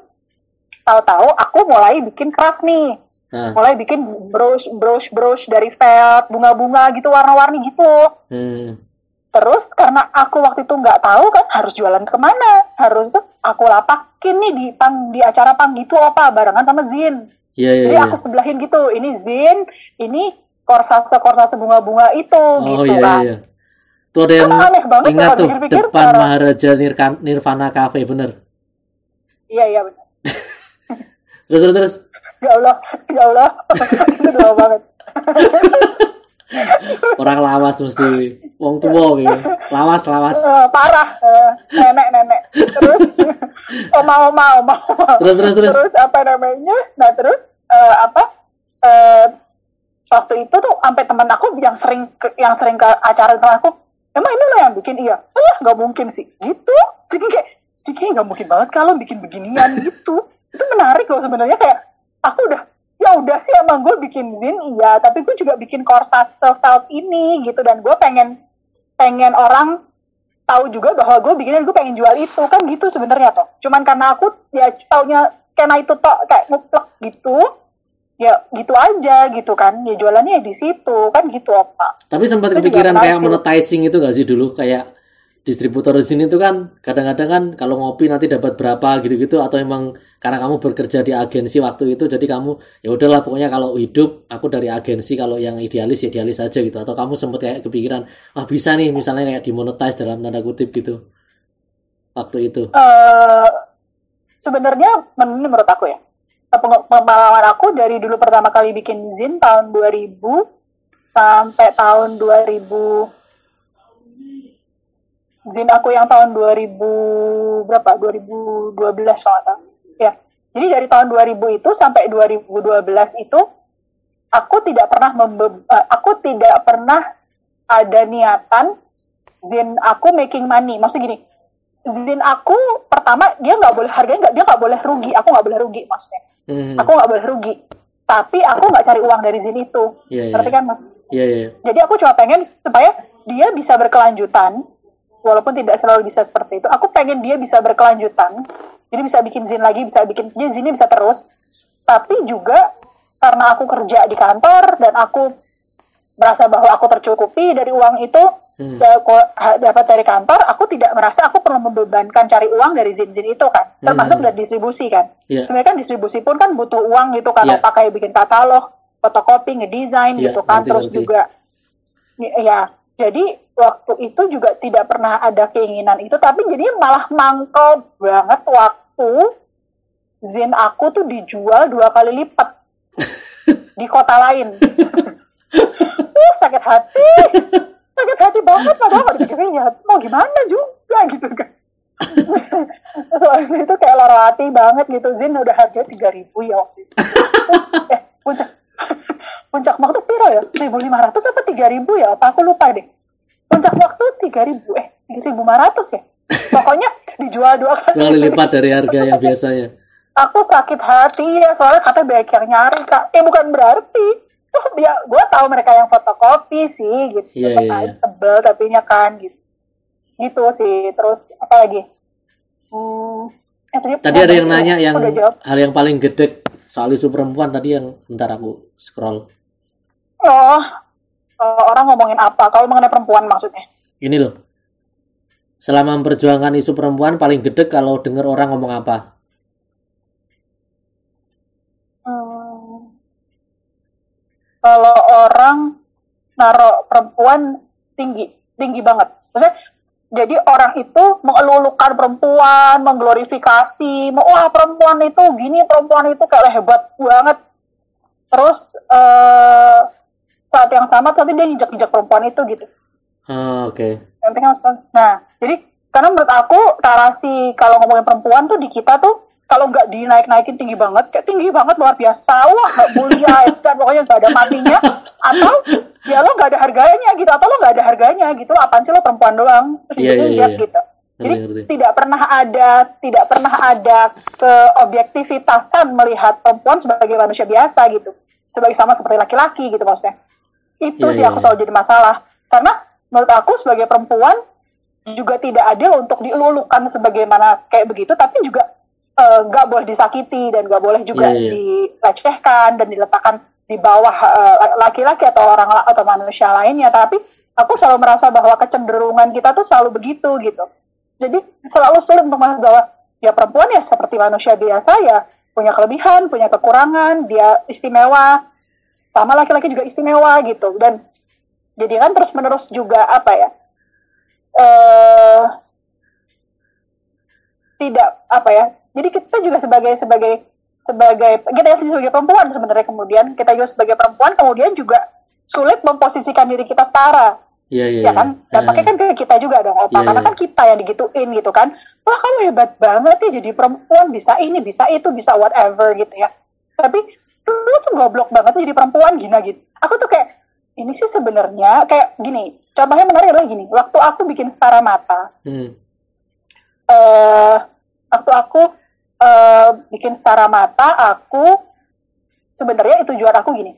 tahu-tahu aku mulai bikin craft nih Ah. mulai bikin brush brush brush dari felt bunga-bunga gitu warna-warni gitu Hmm. Terus karena aku waktu itu nggak tahu kan harus jualan ke mana harus tuh aku lapakin nih di pang di acara pang gitu apa barengan sama Zin Iya iya jadi iya. aku sebelahin gitu ini Zin ini korsase korsase bunga-bunga itu Oh gitu iya kan iya. Tuh ada yang aneh banget ingat tuh dipikir-pikir depan cara- Maharaja Nirvana Cafe bener. iya iya benar Terus terus terus. ya Allah ya Allah itu banget Orang lawas mesti. Wong tua gitu. Lawas lawas. Eh, parah Eh, nenek nenek terus oma oma oma. Terus terus terus. terus apa namanya nah terus eh, apa eh, waktu itu tuh sampai teman aku yang sering ke, yang sering ke acara teman aku emang ini lo yang bikin iya oh ya nggak mungkin sih gitu jadi kayak jadi kayak nggak mungkin banget kalau bikin beginian gitu itu menarik loh sebenarnya kayak aku udah ya udah sih emang gue bikin zin iya tapi gue juga bikin korsase felt ini gitu. Dan gue pengen pengen orang tahu juga bahwa gue bikinnya gue pengen jual itu. Kan gitu sebenarnya toh. Cuman karena aku ya taunya skena itu toh kayak nguplek gitu ya gitu aja gitu kan. Ya jualannya ya di situ kan gitu apa Tapi sempat kepikiran kayak monetizing itu gak sih dulu? Kayak distributor di sini tuh kan kadang-kadang kan kalau ngopi nanti dapat berapa gitu-gitu atau emang karena kamu bekerja di agensi waktu itu jadi kamu ya udahlah pokoknya kalau hidup aku dari agensi kalau yang idealis ya idealis aja gitu. Atau kamu sempat kayak kepikiran wah bisa nih misalnya kayak dimonetize dalam tanda kutip gitu waktu itu. Eh sebenarnya menurut aku ya peng- pengalaman aku dari dulu pertama kali bikin zin tahun 2000 sampai tahun 2000 zin aku yang tahun 2000 berapa? 2012 kalau nggak ya. Jadi dari tahun 2000 itu sampai 2012 itu aku tidak pernah membe- eh, aku tidak pernah ada niatan zin aku making money. Maksudnya gini zin aku pertama dia nggak boleh harganya nggak dia nggak boleh rugi. Aku nggak boleh rugi maksudnya. Hmm, aku nggak boleh rugi. Tapi aku nggak cari uang dari zin itu. Iya, iya. ngerti kan mas iya iya. Jadi aku cuma pengen supaya dia bisa berkelanjutan walaupun tidak selalu bisa seperti itu aku pengen dia bisa berkelanjutan jadi bisa bikin zin lagi bisa bikin jadi zinnya bisa terus tapi juga karena aku kerja di kantor dan aku merasa bahwa aku tercukupi dari uang itu Hmm. ha- dapat dari kantor aku tidak merasa aku perlu membebankan cari uang dari zin-zin itu kan termasuk Hmm. dari distribusi kan Iya. sebenarnya kan distribusi pun kan butuh uang gitu Iya. apa kayak bikin katalog fotokopi ngedesain Iya, gitu kan ngerti, terus ngerti. juga ya jadi waktu itu juga tidak pernah ada keinginan itu tapi jadi malah mangkel banget waktu zin aku tuh dijual dua kali lipat. Di kota lain. Uh, sakit hati. Sakit hati banget padahal nggak dipikirin ya mau gimana juga gitu kan. Soalnya itu kayak loro hati banget gitu. Zin udah harganya tiga ribu ya waktu itu. Eh puncak. Puncak waktu piro ya? Seribu lima ratus apa tiga ribu ya? Apa? Aku lupa deh puncak waktu tiga ribu eh tiga ribu lima ratus ya. Pokoknya dijual dua kali Dua kali lipat dari harga yang biasanya. aku sakit hati ya soalnya katanya banyak yang nyari kak. Eh bukan berarti. Tuh dia gue tahu mereka yang fotokopi sih gitu. Iya, iya, aja iya. tebel tapi nya kan gitu. Gitu sih. Terus apa lagi? Hmm, eh, Tadi ada yang udah- nanya yang hal yang paling gede soal isu perempuan tadi yang ntar aku scroll. oh eh, orang ngomongin apa kalau mengenai perempuan maksudnya Ini loh. Selama memperjuangkan isu perempuan paling gede kalau dengar orang ngomong apa? Hmm. Kalau orang naruh perempuan tinggi, tinggi banget. Maksudnya, jadi orang itu mengelulukan perempuan, mengglorifikasi, mau wah perempuan itu gini, perempuan itu kayak hebat banget. Terus eh, saat yang sama, tapi dia injak-injak perempuan itu gitu. Ah, oke. Harus- Nah, jadi karena menurut aku narasi kalau ngomongin perempuan tuh di kita tuh kalau nggak dinaik-naikin tinggi banget, kayak tinggi banget luar biasa, wah nggak mulia, dan pokoknya nggak ada matinya, atau ya lo nggak ada harganya gitu, atau lo nggak ada harganya gitu, apaan sih lo perempuan doang, terus Iya, gitu, lihat iya. gitu. Jadi Ngerti, ngerti. tidak pernah ada tidak pernah ada keobjektivitasan melihat perempuan sebagai manusia biasa gitu, sebagai sama seperti laki-laki gitu maksudnya. Itu Iya, sih iya, aku iya. selalu jadi masalah. Karena menurut aku sebagai perempuan juga tidak adil untuk dielulukan sebagaimana kayak begitu, tapi juga eh, nggak boleh disakiti dan nggak boleh juga Iya, iya. dilecehkan dan diletakkan di bawah eh, laki-laki atau orang atau manusia lainnya. Tapi aku selalu merasa bahwa kecenderungan kita tuh selalu begitu gitu. Jadi selalu sulit untuk merasa bahwa ya perempuan ya seperti manusia biasa ya punya kelebihan, punya kekurangan, dia istimewa, sama laki-laki juga istimewa gitu. Dan jadi kan terus menerus juga apa ya eh tidak apa ya jadi kita juga sebagai sebagai sebagai kita ya sebagai perempuan sebenarnya kemudian. Kita juga sebagai perempuan kemudian juga sulit memposisikan diri kita setara. Iya, iya. ya kan? dampaknya kan ke kita juga dong opa Iya, karena iya. kan kita yang digituin gitu kan wah kamu hebat banget ya jadi perempuan. Bisa ini bisa itu bisa whatever gitu ya. Tapi lu tuh goblok banget sih jadi perempuan gina gitu. Aku tuh kayak ini sih sebenarnya kayak gini contohnya menarik adalah gini. Waktu aku bikin setara mata Hmm. eh waktu aku eh, bikin setara mata aku sebenarnya itu tujuan aku gini.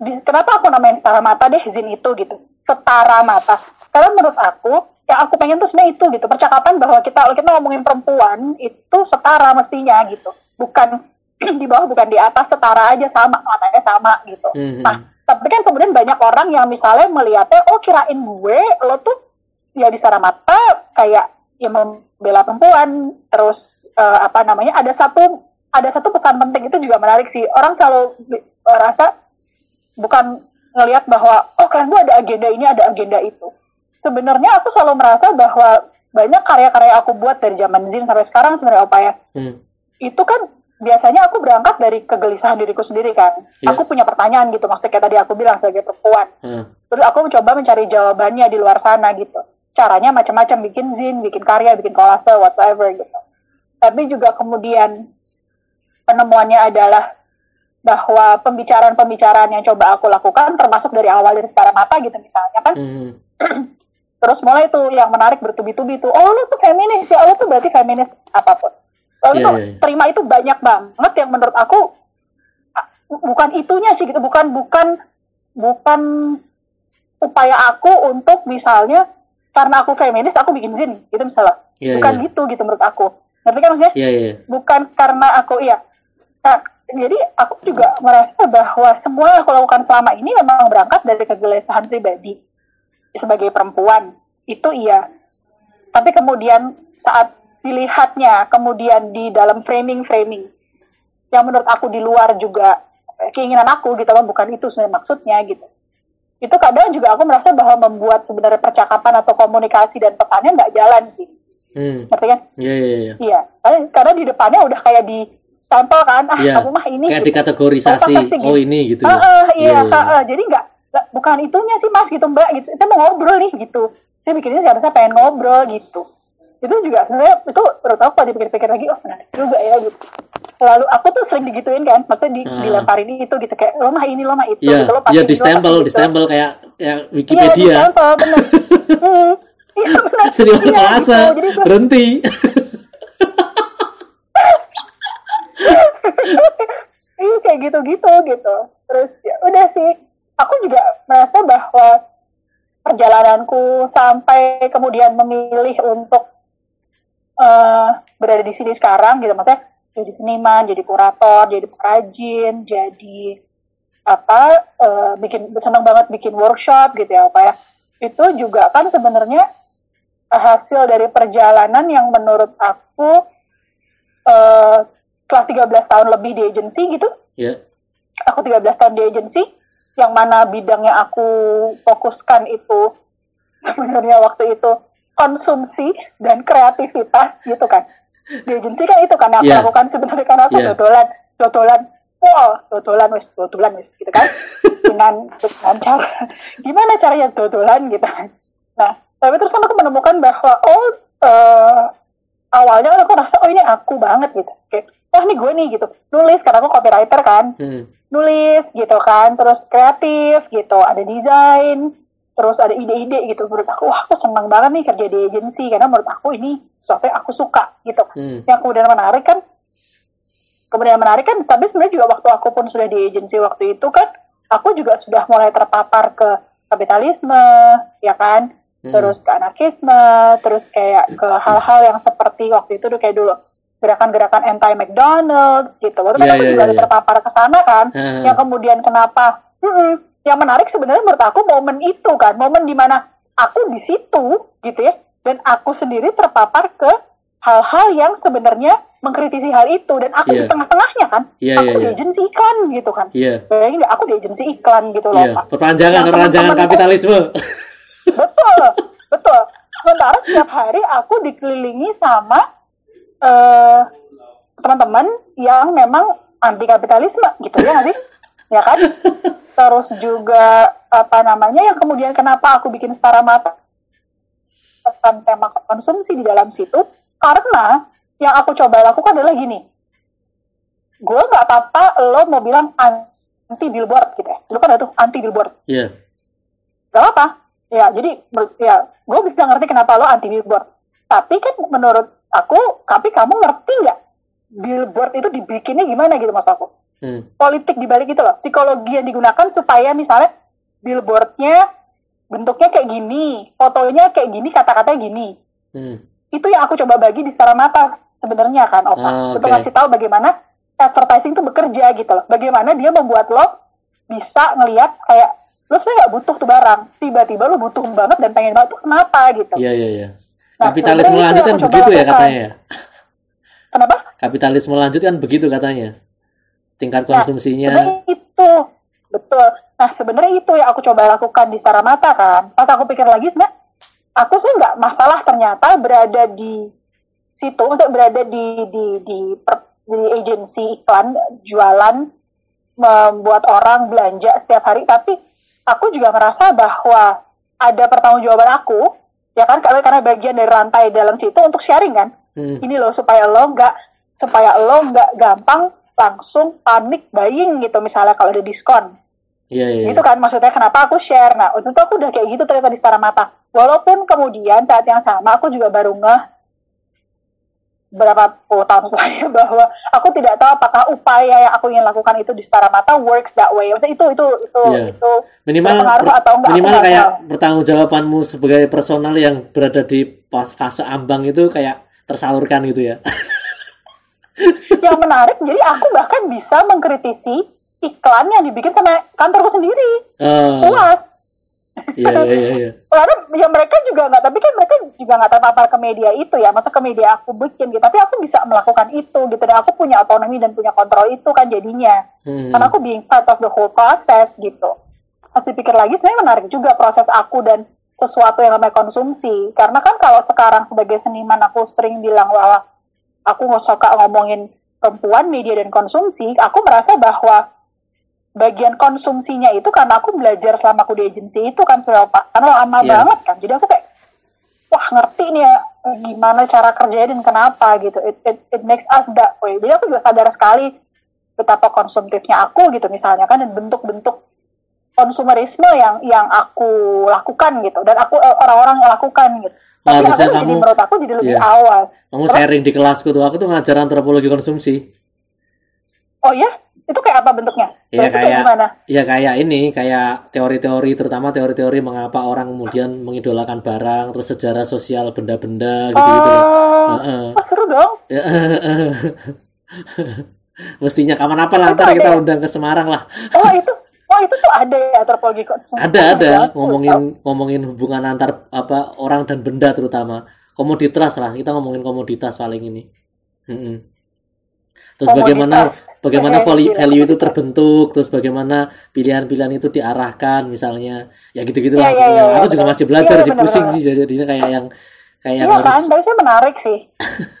Di- kenapa aku namain setara mata deh zin itu gitu. Setara mata. Karena menurut aku yang aku pengen tuh sebenarnya itu gitu. Percakapan bahwa kita kalau kita ngomongin perempuan itu setara mestinya gitu. Bukan di bawah bukan di atas setara aja sama matanya sama gitu. Mhm. nah tapi kan kemudian banyak orang yang misalnya melihatnya oh kirain gue lo tuh ya di setara mata kayak ya membela perempuan. Terus eh, apa namanya ada satu ada satu pesan penting itu juga menarik sih. Orang selalu eh, rasa bukan ngelihat bahwa oh kan gue ada agenda ini ada agenda itu sebenarnya aku selalu merasa bahwa banyak karya-karya aku buat dari zaman Zin sampai sekarang sebenarnya apa ya Hmm. itu kan biasanya aku berangkat dari kegelisahan diriku sendiri kan Iya. aku punya pertanyaan gitu maksudnya kayak tadi aku bilang sebagai perempuan Ah. terus aku mencoba mencari jawabannya di luar sana gitu caranya macam-macam bikin zin bikin karya bikin kolase whatsoever gitu tapi juga kemudian penemuannya adalah bahwa pembicaraan-pembicaraan yang coba aku lakukan termasuk dari awal dari setara mata gitu misalnya kan Hmm. terus mulai tuh yang menarik bertubi-tubi tuh oh lu tuh feminis ya lu tuh berarti feminis apa pun lalu Iya, tuh iya, iya. terima itu banyak banget yang menurut aku bukan itunya sih gitu bukan bukan bukan upaya aku untuk misalnya karena aku feminis aku bikin zin gitu misalnya Iya, bukan iya. gitu gitu menurut aku ngerti kan maksudnya Iya, iya. bukan karena aku iya nah, jadi aku juga merasa bahwa semua yang aku lakukan selama ini memang berangkat dari kegelisahan pribadi sebagai perempuan itu iya tapi kemudian saat dilihatnya kemudian di dalam framing-framing yang menurut aku di luar juga keinginan aku gitu loh bukan itu sebenarnya maksudnya gitu itu kadang juga aku merasa bahwa membuat sebenarnya percakapan atau komunikasi dan pesannya nggak jalan sih Hmm. ngerti kan Iya, iya, iya. Iya, karena, di depannya udah kayak di sampel kan, ah Iya. kamu mah ini. Kayak gitu. dikategorisasi. Oh, ini gitu. Ah, ah, iya, Iya, iya. ah, ah. jadi nggak- bukan itunya sih mas gitu mbak, gitu. Saya mau ngobrol nih gitu. Saya bikinnya seharusnya pengen ngobrol gitu. Itu juga sebenarnya itu menurut aku kalau dipikir-pikir lagi, oh menarik juga ya gitu. Lalu aku tuh sering digituin kan, maksudnya di, Ah. dilemparin itu gitu kayak lo mah ini lo mah itu. Iya, gitu, lo pasti iya ini, di lo stempel, pasti di gitu. stempel kayak kayak Iya, di Wikipedia. stempel, bener. Hmm, Iya benar. Seni Iya, kelas gitu. Jadi berhenti. Iya kayak gitu-gitu gitu. Terus ya udah sih, aku juga merasa bahwa perjalananku sampai kemudian memilih untuk eh, berada di sini sekarang gitu, maksudnya jadi seniman, jadi kurator, jadi perajin, jadi apa eh, bikin senang banget bikin workshop gitu ya apa ya. Itu juga kan sebenarnya hasil dari perjalanan yang menurut aku eh, setelah 13 tahun lebih di agensi gitu. Ya. aku 13 tahun di agensi yang mana bidang yang aku fokuskan itu sebenarnya waktu itu konsumsi dan kreativitas gitu kan di agensi kan itu kan aku Iya. lakukan sebenarnya karena aku Iya. dodolan dodolan wow dodolan wes dodolan wes gitu kan dengan dengan cara gimana caranya dodolan gitu kan nah tapi terus aku menemukan bahwa oh eh, awalnya kan aku rasa oh ini aku banget gitu. Kayak wah ini gue nih gitu. Nulis karena aku copywriter kan. Hmm. nulis gitu kan. Terus kreatif gitu. Ada desain terus ada ide-ide gitu. Menurut aku wah aku senang banget nih kerja di agensi karena menurut aku ini sesuatu yang aku suka gitu. Hmm. yang kemudian menarik kan kemudian menarik kan tapi sebenarnya juga waktu aku pun sudah di agensi waktu itu kan aku juga sudah mulai terpapar ke kapitalisme ya kan Hmm. terus ke anarkisme terus kayak ke hal-hal yang seperti waktu itu tuh kayak dulu gerakan-gerakan anti McDonald's gitu waktu Iya, kan aku iya, juga iya, iya. terpapar ke sana kan yang kemudian kenapa Mm-mm. yang menarik sebenarnya menurut aku momen itu kan momen di mana aku di situ gitu ya dan aku sendiri terpapar ke hal-hal yang sebenarnya mengkritisi hal itu dan aku Iya. di tengah-tengahnya kan Iya, aku iya, di iya. agensi iklan gitu kan Iya. bayangin aku di agensi iklan gitu loh Iya, Pak. perpanjangan perpanjangan kapitalisme. betul betul. Sementara setiap hari aku dikelilingi sama eh, teman-teman yang memang anti kapitalisme gitu ya nggak sih? Ya kan? Terus juga apa namanya yang kemudian kenapa aku bikin setara mata tentang tema konsumsi di dalam situ? Karena yang aku coba lakukan adalah gini. Gue nggak apa-apa lo mau bilang anti billboard gitu ya. Lu kan ada tuh anti billboard. Iya. gak apa ya jadi ya gue bisa ngerti kenapa lo anti billboard tapi kan menurut aku tapi kamu ngerti nggak billboard itu dibikinnya gimana gitu mas aku Hmm. politik dibalik itu loh psikologi yang digunakan supaya misalnya billboardnya bentuknya kayak gini fotonya kayak gini kata-katanya gini Hmm. itu yang aku coba bagi di setara mata sebenarnya kan Opa Ah, untuk oke. ngasih tahu bagaimana advertising itu bekerja gitu loh bagaimana dia membuat lo bisa ngelihat kayak lo sebenarnya nggak butuh tuh barang. Tiba-tiba lo butuh banget dan pengen banget tuh kenapa? gitu. Iya, iya, iya. Nah, Kapitalisme lanjut kan begitu ya katanya ya. kenapa? Kapitalisme lanjut kan begitu katanya. Tingkat Nah, konsumsinya. sebenarnya itu. Betul. Nah sebenarnya itu yang aku coba lakukan di setara mata kan. Pas aku pikir lagi sebenarnya aku sih nggak masalah ternyata berada di situ. Maksudnya berada di di di, per- di agensi iklan jualan membuat orang belanja setiap hari. Tapi aku juga merasa bahwa ada pertanggungjawaban aku ya kan karena bagian dari rantai dalam situ untuk sharing kan Hmm. ini loh supaya lo nggak supaya lo nggak gampang langsung panik buying gitu misalnya kalau ada diskon Iya, iya. gitu kan maksudnya kenapa aku share nah waktu itu aku udah kayak gitu ternyata di setara mata walaupun kemudian saat yang sama aku juga baru ngeh berapa puluh tahun setelahnya bahwa aku tidak tahu apakah upaya yang aku ingin lakukan itu di setara mata works that way. Maksudnya itu itu itu Iya. itu minimal per- atau enggak, minimal kayak tahu. pertanggungjawabanmu sebagai personal yang berada di fase ambang itu kayak tersalurkan gitu ya yang menarik jadi aku bahkan bisa mengkritisi iklan yang dibikin sama kantorku sendiri Eh, puas iya iya iya iya. karena ya mereka juga nggak tapi kan mereka juga nggak terpapar ke media itu ya. Masa ke media aku bikin gitu. Tapi aku bisa melakukan itu gitu. Dan aku punya otonomi dan punya kontrol itu kan jadinya. Hmm. karena aku being part of the whole process gitu. Pas dipikir lagi sebenarnya menarik juga proses aku dan sesuatu yang namanya konsumsi. Karena kan kalau sekarang sebagai seniman aku sering bilang bahwa aku nggak suka ngomongin perempuan media dan konsumsi. Aku merasa bahwa bagian konsumsinya itu karena aku belajar selama aku di agensi itu kan sebenarnya Pak. Karena lama Iya. banget kan. Jadi aku kayak wah ngerti nih ya eh, gimana cara kerjanya dan kenapa gitu. It, it, it makes us that way. Jadi aku juga sadar sekali betapa konsumtifnya aku gitu misalnya kan dan bentuk-bentuk konsumerisme yang yang aku lakukan gitu. Dan aku eh, orang-orang yang lakukan gitu. Wah, tapi aku bisa jadi kamu- menurut aku jadi lebih Iya. awal. Kamu sharing di kelasku tuh aku tuh ngajar antropologi konsumsi. Oh ya itu kayak apa bentuknya? Iya, kayak- gimana? ya kayak ini kayak teori-teori terutama teori-teori mengapa orang kemudian mengidolakan barang terus sejarah sosial benda-benda gitu-gitu oh, Heeh. oh, seru dong? Ya, Mestinya kapan apa lah ntar kita undang ke Semarang lah. oh itu oh itu tuh ada ya antropologi konsumsi Ada ada. Ngomongin ngomongin hubungan antar apa orang dan benda terutama. Komoditas lah kita ngomongin komoditas paling ini. Terus bagaimana bagaimana value, itu terbentuk, terus bagaimana pilihan-pilihan itu diarahkan misalnya, ya gitu-gitu lah. Iya, iya, pokoknya. iya, Aku juga masih belajar Iya, sih benar, pusing benar. sih jadinya kayak yang kayak Iya yang harus kan, tapi saya menarik sih.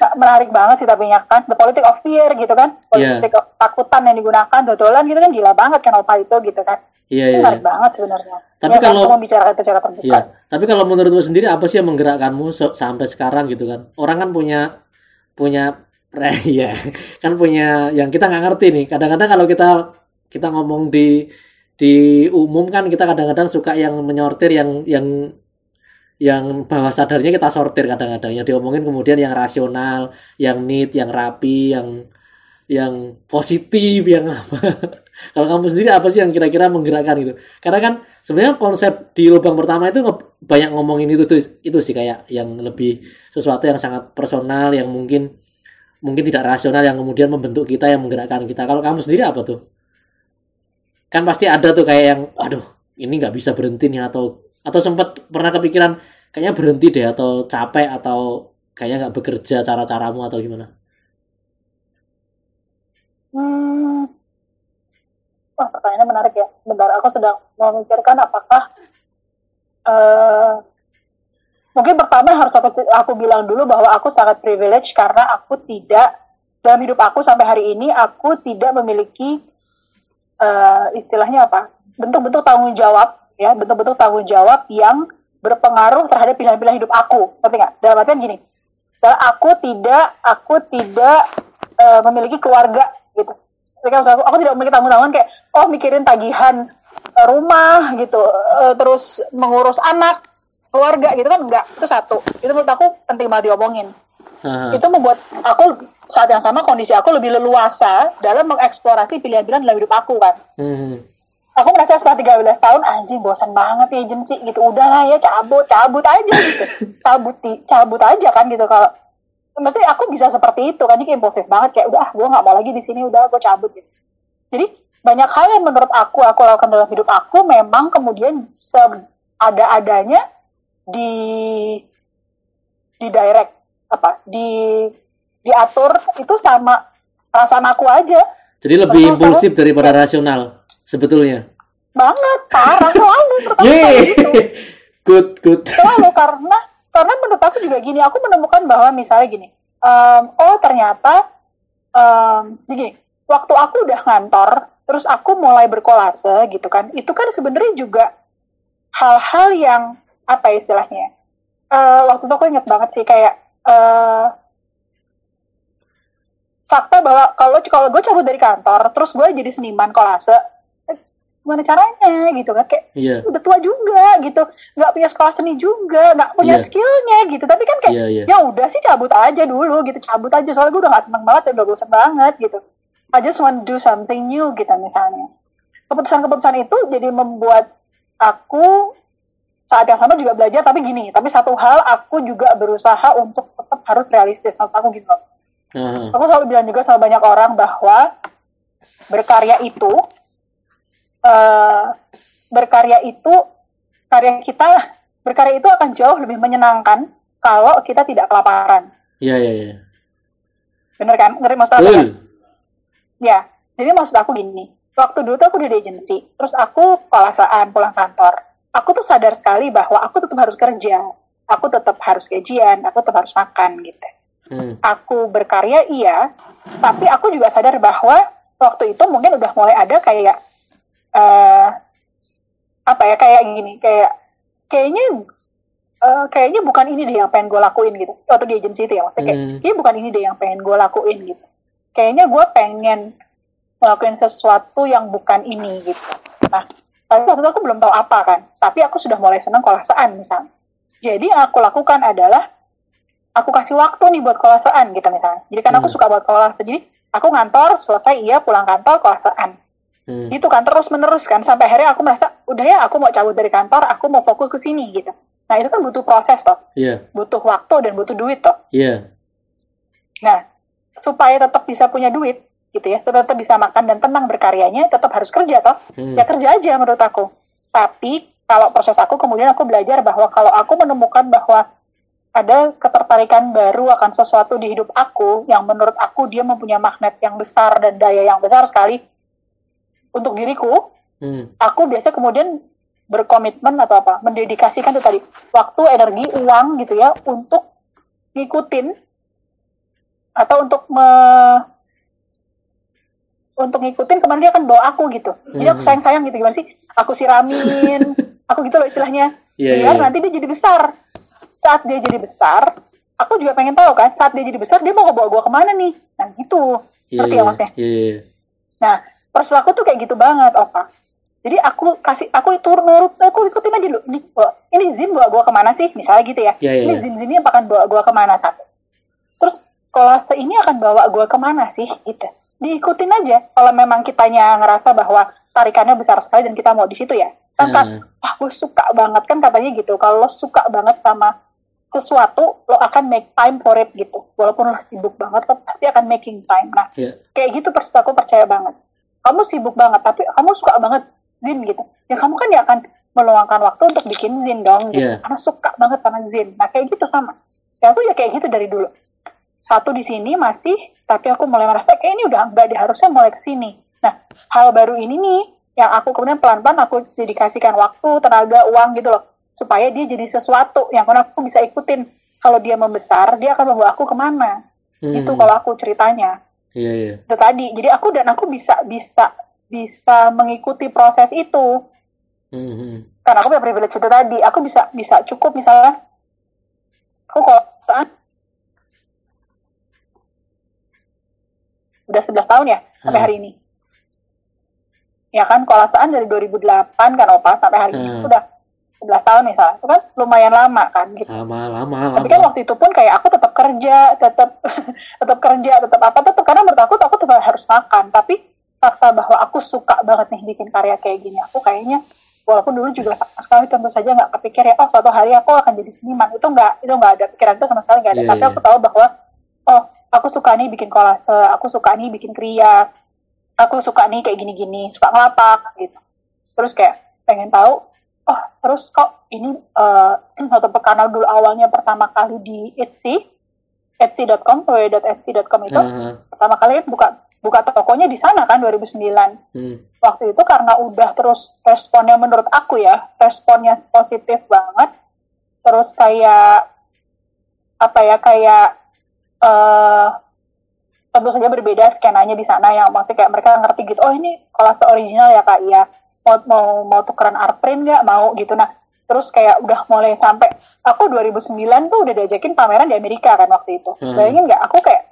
Nah, menarik banget sih tapi ya kan, the politic of fear gitu kan, Iya. politik of takutan yang digunakan, dodolan gitu kan gila banget kan opa itu gitu kan. Iya Itu iya. menarik banget sebenarnya. Tapi Ya kan, kalau- aku membicarakan itu secara terbuka. Iya, tapi kalau menurutmu sendiri apa sih yang menggerakkanmu sampai sekarang gitu kan? Orang kan punya punya ya kan punya yang kita nggak ngerti nih. Kadang-kadang kalau kita kita ngomong di di umum kan kita kadang-kadang suka yang menyortir yang yang yang bawah sadarnya kita sortir kadang-kadang yang diomongin kemudian yang rasional, yang neat, yang rapi, yang yang positif, yang apa. Kalau kamu sendiri apa sih yang kira-kira menggerakkan gitu? Karena kan sebenarnya konsep di lubang pertama itu banyak ngomongin itu tuh itu sih kayak yang lebih sesuatu yang sangat personal yang mungkin mungkin tidak rasional yang kemudian membentuk kita yang menggerakkan kita. Kalau kamu sendiri apa tuh? Kan pasti ada tuh kayak yang waduh, ini nggak bisa berhenti nih atau atau sempat pernah kepikiran kayaknya berhenti deh atau capek atau kayaknya nggak bekerja cara-caramu atau gimana? Hmm. Wah, pertanyaannya menarik ya. Bentar, aku sedang memikirkan apakah eh mungkin pertama harus aku, aku bilang dulu bahwa aku sangat privilege karena aku tidak dalam hidup aku sampai hari ini aku tidak memiliki eh istilahnya apa? Bentuk-bentuk tanggung jawab ya bentuk-bentuk tanggung jawab yang berpengaruh terhadap pilihan-pilihan hidup aku. Ngerti nggak? Dalam artian gini aku tidak aku tidak eh, memiliki keluarga gitu. Ketika aku, aku tidak memiliki tanggung-tanggungan kayak oh mikirin tagihan rumah gitu eh, terus mengurus anak keluarga gitu kan enggak itu satu. Itu menurut aku penting banget diomongin. Haha. itu membuat aku saat yang sama kondisi aku lebih leluasa dalam mengeksplorasi pilihan-pilihan dalam hidup aku kan. Hmm. aku merasa setelah 13 tahun anjing bosan banget ya agensi gitu. Udahlah ya cabut cabut aja gitu. Cabut cabut aja kan gitu. Kalau mesti aku bisa seperti itu kan. Ini impulsif banget kayak udah gue nggak mau lagi di sini udah gue cabut gitu. Jadi banyak hal yang menurut aku aku lakukan dalam hidup aku memang kemudian ada-adanya di di direct apa di diatur itu sama perasaan aku aja Jadi lebih Betul, impulsif daripada rasional sebetulnya. banget parah selalu Yeay. gitu. good, good. selalu karena karena menurut aku juga gini aku menemukan bahwa misalnya gini em, oh ternyata em, gini waktu aku udah ngantor terus aku mulai berkolase gitu kan itu kan sebenarnya juga hal-hal yang apa ya istilahnya? Eh, waktu itu aku inget banget sih kayak eh, fakta bahwa kalau kalau gue cabut dari kantor terus gue jadi seniman kolase gimana caranya gitu kan? Kayak Iya. udah tua juga gitu. Nggak punya sekolah seni juga nggak punya Iya. skillnya gitu. Tapi kan kayak Iya, iya. ya udah sih cabut aja dulu gitu. Cabut aja soalnya gue udah gak seneng banget udah bosan banget gitu. I just want to do something new gitu misalnya. Keputusan-keputusan itu jadi membuat aku saat yang sama juga belajar tapi gini tapi satu hal aku juga berusaha untuk tetap harus realistis maksud aku gitu loh. Aha. aku selalu bilang juga sama banyak orang bahwa berkarya itu eh berkarya itu karya kita berkarya itu akan jauh lebih menyenangkan kalau kita tidak kelaparan Iya, iya, iya. bener kan ngerti maksud aku kan? Ya jadi maksud aku gini waktu dulu tuh aku di agency terus aku kolasaan pulang kantor aku tuh sadar sekali bahwa aku tetap harus kerja aku tetap harus gajian aku tetap harus makan gitu Hmm. aku berkarya iya, tapi aku juga sadar bahwa waktu itu mungkin udah mulai ada kayak eh apa ya kayak gini, kayak kayaknya eh, kayaknya bukan ini deh yang pengen gue lakuin gitu. Waktu di agency itu ya maksudnya kayak Hmm. kayaknya bukan ini deh yang pengen gue lakuin gitu. Kayaknya gue pengen ngelakuin sesuatu yang bukan ini gitu. Nah, tapi waktu itu aku belum tahu apa kan. Tapi aku sudah mulai senang kolasaan misalnya. Jadi yang aku lakukan adalah aku kasih waktu nih buat kolasaan gitu misalnya. Jadi kan aku Hmm. suka buat kolase. Jadi aku ngantor, selesai iya pulang kantor kolasaan. Hmm. Gitu kan terus menerus kan sampai akhirnya aku merasa udah ya aku mau cabut dari kantor, aku mau fokus ke sini gitu. Nah itu kan butuh proses toh, Iya, butuh waktu dan butuh duit toh. iya. Nah supaya tetap bisa punya duit gitu ya, supaya tetap bisa makan dan tenang berkaryanya, tetap harus kerja toh. Hmm. Ya kerja aja menurut aku. Tapi kalau proses aku kemudian aku belajar bahwa kalau aku menemukan bahwa ada ketertarikan baru akan sesuatu di hidup aku yang menurut aku dia mempunyai magnet yang besar dan daya yang besar sekali untuk diriku, Hmm. aku biasa kemudian berkomitmen atau apa, mendedikasikan itu tadi waktu, energi, uang gitu ya untuk ngikutin atau untuk me untuk ngikutin ke mana dia akan bawa aku gitu. Jadi aku Mhm. sayang-sayang gitu gimana sih? Aku siramin, aku gitu loh istilahnya. Iya, iya, Biar iya. nanti dia jadi besar. Saat dia jadi besar, aku juga pengen tahu kan, saat dia jadi besar dia mau ngebawa gua ke mana nih? Nah gitu. Iya, Ngerti iya. ya maksudnya? Iya, iya. Nah, proses aku tuh kayak gitu banget, Opa. Jadi aku kasih, aku itu nurut, aku ikutin aja dulu. Ini, bawa- ini Zin bawa gua ke mana sih? Misalnya gitu ya. Iya, iya, ini iya. Zin Zin ini akan bawa gua ke mana satu. Terus kolase ini akan bawa gua ke mana sih? Gitu. Diikutin aja. Kalau memang kitanya ngerasa bahwa tarikannya besar sekali dan kita mau di situ ya. Kan, Nah. wah gue suka banget kan katanya gitu. Kalau lo suka banget sama sesuatu, lo akan make time for it gitu. Walaupun lo sibuk banget, lo pasti akan making time. Nah, Iya. kayak gitu persis aku percaya banget kamu sibuk banget tapi kamu suka banget zin gitu ya kamu kan ya akan meluangkan waktu untuk bikin zin dong gitu Iya. karena suka banget sama zin nah kayak gitu sama ya aku ya kayak gitu dari dulu satu di sini masih tapi aku mulai merasa kayak ini udah enggak deh harusnya mulai ke sini. Nah hal baru ini nih yang aku kemudian pelan-pelan aku dedikasikan waktu tenaga uang gitu loh supaya dia jadi sesuatu yang kemudian aku bisa ikutin. Kalau dia membesar dia akan membawa aku ke mana? Hmm. itu kalau aku ceritanya. Iya, iya. itu tadi. Jadi aku dan aku bisa bisa bisa mengikuti proses itu. Hmm, hmm. karena aku punya privilege itu tadi. Aku bisa bisa cukup misalnya. Aku kalau saat udah 11 tahun ya sampai Hmm. hari ini ya kan kolasaan dari 2008 kan opa sampai hari ini Hmm. udah 11 tahun misalnya itu kan lumayan lama kan gitu Lama, lama, tapi kan lama. waktu itu pun kayak aku tetap kerja, tetap tetap kerja, tetap apa, tetap karena menurut aku aku tetap harus makan. Tapi fakta bahwa aku suka banget nih bikin karya kayak gini, aku kayaknya walaupun dulu juga sama sekali tentu saja nggak kepikir ya, oh suatu hari aku akan jadi seniman. Itu nggak itu nggak ada pikiran itu sama sekali nggak ada. Iya, Tapi iya. aku tahu bahwa oh aku suka nih bikin kolase, aku suka nih bikin kriya, aku suka nih kayak gini-gini, suka ngelapak gitu. Terus kayak pengen tahu, oh terus kok ini eh satu karena dulu awalnya pertama kali di Etsy, Etsy.com, www.etsy.com itu Aha. pertama kali buka buka tokonya di sana kan 2009. Hmm. Waktu itu karena udah terus responnya menurut aku ya, responnya positif banget. Terus kayak apa ya kayak eh tentu saja berbeda skenanya di sana yang maksudnya kayak mereka ngerti gitu oh ini kolase original ya kak. Iya. Mau mau mau tukeran art print nggak? Mau gitu. Nah terus kayak udah mulai sampai aku 2009 tuh udah diajakin pameran di Amerika kan waktu itu. Hmm. bayangin nggak? Aku kayak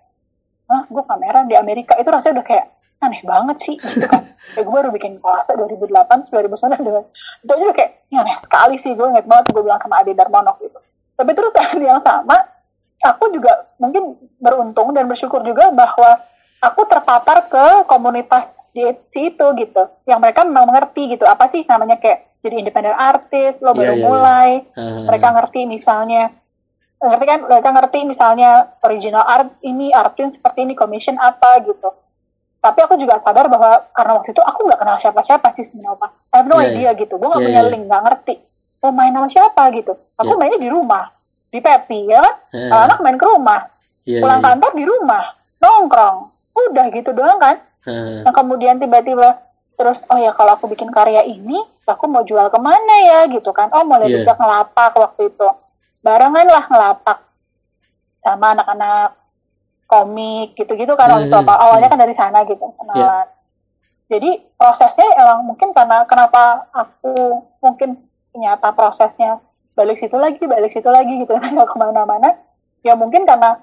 ah gue kamera di Amerika? Itu rasanya udah kayak aneh banget sih gitu kan. Ya gue baru bikin puasa 2008 2009 dengan itu aja udah kayak aneh sekali sih gue inget banget gue bilang sama Ade Darmonok gitu tapi terus yang sama aku juga mungkin beruntung dan bersyukur juga bahwa aku terpapar ke komunitas di itu gitu. Yang mereka memang mengerti gitu apa sih namanya kayak jadi independent artis lo baru iya, iya. mulai. Ah, mereka ngerti misalnya ngerti kan? Mereka ngerti misalnya original art ini artin seperti ini commission apa gitu. Tapi aku juga sadar bahwa karena waktu itu aku nggak kenal siapa-siapa sih sebenarnya I have no Iya, idea gitu. Gue nggak Iya, punya iya. link nggak ngerti. Mau main sama siapa gitu. Aku Iya. mainnya di rumah di Pepi ya kan anak main ke rumah. Iya, pulang iya. kantor di rumah nongkrong. Udah gitu doang kan. Ah, Nah kemudian tiba-tiba terus oh ya kalau aku bikin karya ini aku mau jual ke mana ya? gitu kan. Oh mulai Iya. diajak ngelapak waktu itu. Barengan lah ngelapak sama anak-anak komik gitu-gitu kan waktu itu Hmm, apa. hmm, awalnya hmm. kan dari sana gitu kenalan. Iya. jadi prosesnya emang mungkin karena kenapa aku mungkin ternyata prosesnya balik situ lagi balik situ lagi gitu. Nggak ke mana-mana. Ya mungkin karena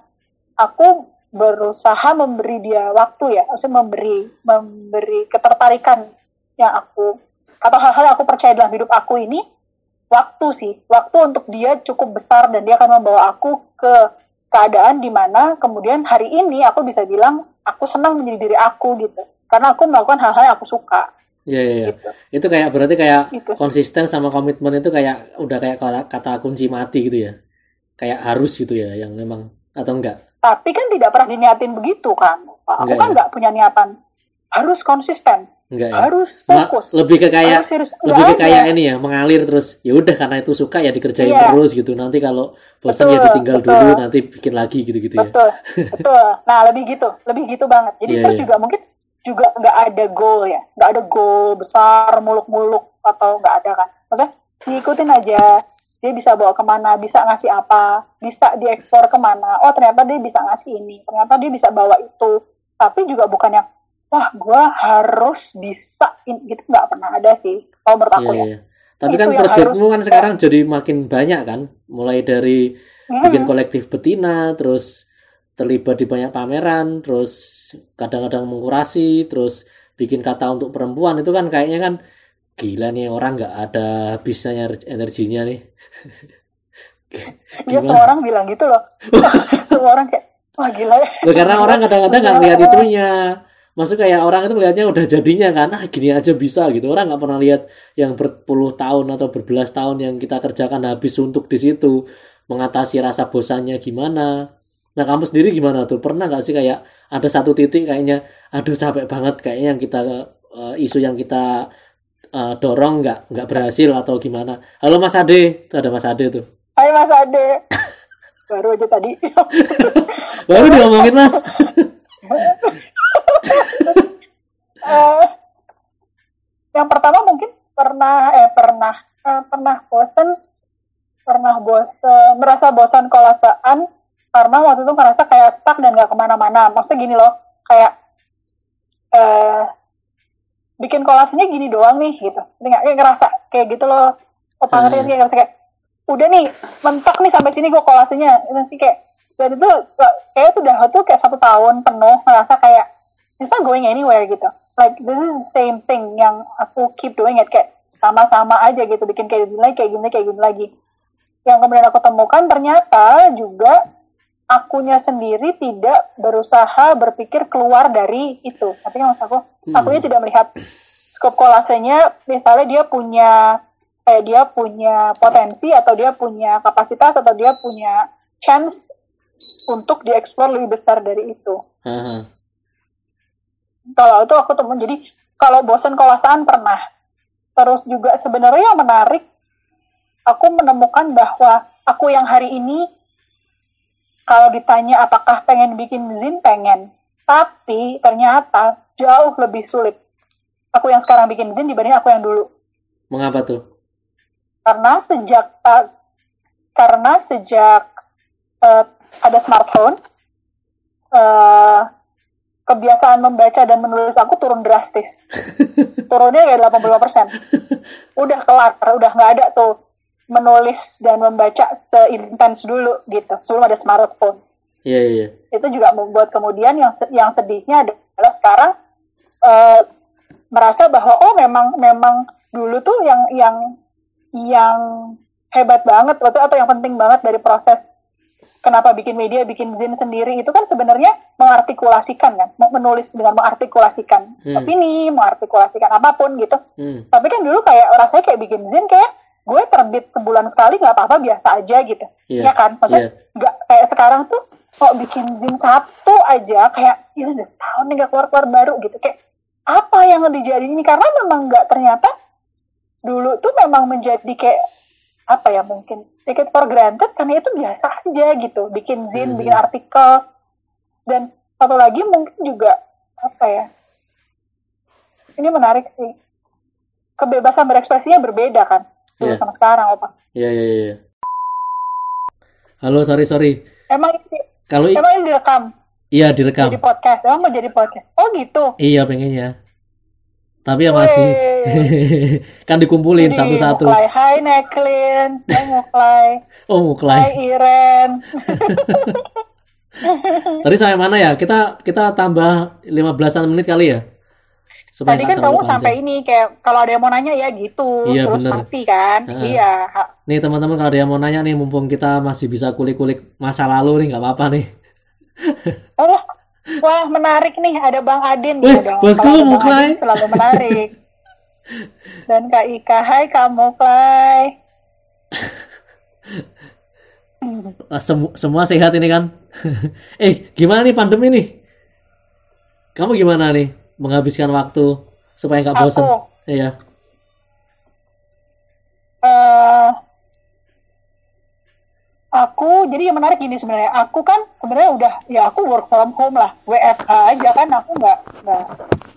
aku berusaha memberi dia waktu ya. Maksudnya memberi memberi ketertarikan yang aku atau hal-hal aku percaya dalam hidup aku ini waktu sih. Waktu untuk dia cukup besar dan dia akan membawa aku ke keadaan di mana kemudian hari ini aku bisa bilang aku senang menjadi diri aku gitu. Karena aku melakukan hal-hal yang aku suka Iya, iya, iya. gitu Itu kayak berarti kayak Gitu. konsisten sama komitmen itu kayak udah kayak kata, kunci mati gitu ya. Kayak harus gitu ya, yang memang atau enggak? tapi kan tidak pernah diniatin begitu kan aku Enggak kan ya? punya niatan harus konsisten Enggak ya. harus Ma- fokus lebih ke kayak harus serius lebih ke kayak ini ya, mengalir terus. Ya udah karena itu suka ya dikerjain Iya. terus gitu. Nanti kalau bosan ya ditinggal betul. dulu, nanti bikin lagi gitu-gitu ya. betul betul nah lebih gitu lebih gitu banget jadi Iya, terus iya. juga mungkin juga nggak ada goal ya. Nggak ada goal besar muluk-muluk atau nggak ada kan. Maksudnya ngikutin aja. Dia bisa bawa ke mana bisa ngasih apa bisa diekspor ke mana. Oh ternyata dia bisa ngasih ini ternyata dia bisa bawa itu. Tapi juga bukan yang wah gue harus bisa gitu. Nggak pernah ada sih kalau menurut aku Iya, ya. iya. Tapi Itu kan proyekmu kan sekarang jadi makin banyak kan, mulai dari bikin Hmm. kolektif betina, terus terlibat di banyak pameran, terus kadang-kadang mengkurasi, terus bikin kata untuk perempuan itu kan kayaknya kan gila nih orang nggak ada habisnya energinya nih. Iya semua orang bilang gitu loh semua orang kayak wah gila ya karena orang kadang-kadang nggak lihat Gila. itunya. Maksud kayak orang itu melihatnya udah jadinya kan, ah gini aja bisa gitu. Orang nggak pernah lihat yang berpuluh tahun atau berbelas tahun yang kita kerjakan habis untuk di situ mengatasi rasa bosannya gimana. Nah kamu sendiri gimana tuh? Pernah nggak sih kayak ada satu titik kayaknya, aduh capek banget kayaknya yang kita eh, isu yang kita eh, dorong nggak nggak berhasil atau gimana? Halo Mas Ade, tuh ada Mas Ade tuh. Hai Mas Ade baru aja tadi Baru diomongin Mas. Eh, yang pertama mungkin pernah eh pernah eh, pernah bosen pernah bosen merasa bosan kolasaan karena waktu itu merasa kayak stuck dan nggak ke mana-mana. Maksudnya gini loh kayak eh bikin kolasenya gini doang nih gitu. Nggak? Kayak ngerasa kayak gitu loh. Oh Hmm. ngerti kayak ngerasa kayak udah nih mentok nih sampai sini gue kolasenya nanti kayak dan itu kayak itu udah tuh kayak satu tahun penuh ngerasa kayak it's not going anywhere gitu. Like this is the same thing yang aku keep doing it. Kayak sama-sama aja gitu bikin kayak gini lagi kayak gini kayak gini lagi. Yang kemudian aku temukan ternyata juga akunya sendiri tidak berusaha berpikir keluar dari itu. Tapi maksud aku Hmm. akunya tidak melihat skop kolasenya. Misalnya dia punya kayak dia punya potensi atau dia punya kapasitas atau dia punya chance untuk dieksplor lebih besar dari itu. Haha. kalau itu aku temuin. Jadi kalau bosen kolasaan pernah. Terus juga sebenarnya yang menarik aku menemukan bahwa aku yang hari ini kalau ditanya apakah pengen bikin zin pengen. Tapi ternyata jauh lebih sulit. Aku yang sekarang bikin zin dibanding aku yang dulu. Mengapa tuh? karena sejak karena sejak eh, ada smartphone eh, kebiasaan membaca dan menulis aku turun drastis. Turunnya kayak 85% udah kelar udah nggak ada tuh menulis dan membaca seintens dulu gitu sebelum ada smartphone Iya iya. iya. itu juga membuat kemudian yang yang sedihnya adalah sekarang eh, merasa bahwa oh memang memang dulu tuh yang yang yang hebat banget atau atau yang penting banget dari proses kenapa bikin media bikin zin sendiri itu kan sebenarnya mengartikulasikan kan men- menulis dengan mengartikulasikan Hmm. opini mengartikulasikan apa pun gitu Hmm. tapi kan dulu kayak rasanya kayak bikin zin kayak gue terbit sebulan sekali nggak apa-apa biasa aja gitu. Iya. ya kan? Maksudnya nggak kayak sekarang tuh kok bikin zin satu aja kayak ini udah setahun nih nggak keluar keluar baru gitu. Kayak apa yang dijadiin ini? Karena memang nggak ternyata dulu tuh memang menjadi kayak apa ya mungkin take it for granted karena itu biasa aja gitu. Bikin zin Hmm. bikin artikel. Dan satu lagi mungkin juga apa ya ini menarik sih. Kebebasan berekspresinya berbeda kan dulu Iya. sama sekarang opa Iya iya iya. Halo sorry sorry. emang Kalau emang ini direkam iya direkam. jadi podcast emang mau jadi podcast oh gitu Iya pengennya. Tapi ya masih kan dikumpulin satu-satu. Hai Neklin hai Muklai Oh hai muklai. Iren Tadi sampai mana ya? Kita kita tambah 15-an menit kali ya. Supaya Tadi kan kamu sampai panjang. ini kayak kalau ada yang mau nanya ya gitu Iya, terus bener. mati kan Heeh. iya Nih teman-teman kalau ada yang mau nanya nih, mumpung kita masih bisa kulik-kulik masa lalu nih, nggak apa-apa nih. oh wah menarik nih ada Bang Adin Wes, Ya bosku. Adin selalu menarik dan Kak Ika hai Kak Muklai Ah, semu- semua sehat ini kan? eh, gimana nih pandemi nih? Kamu gimana nih menghabiskan waktu supaya nggak bosan? Iya. eh aku jadi yang menarik gini sebenarnya. Aku kan sebenarnya udah ya aku work from home lah. WFH aja kan aku nggak nggak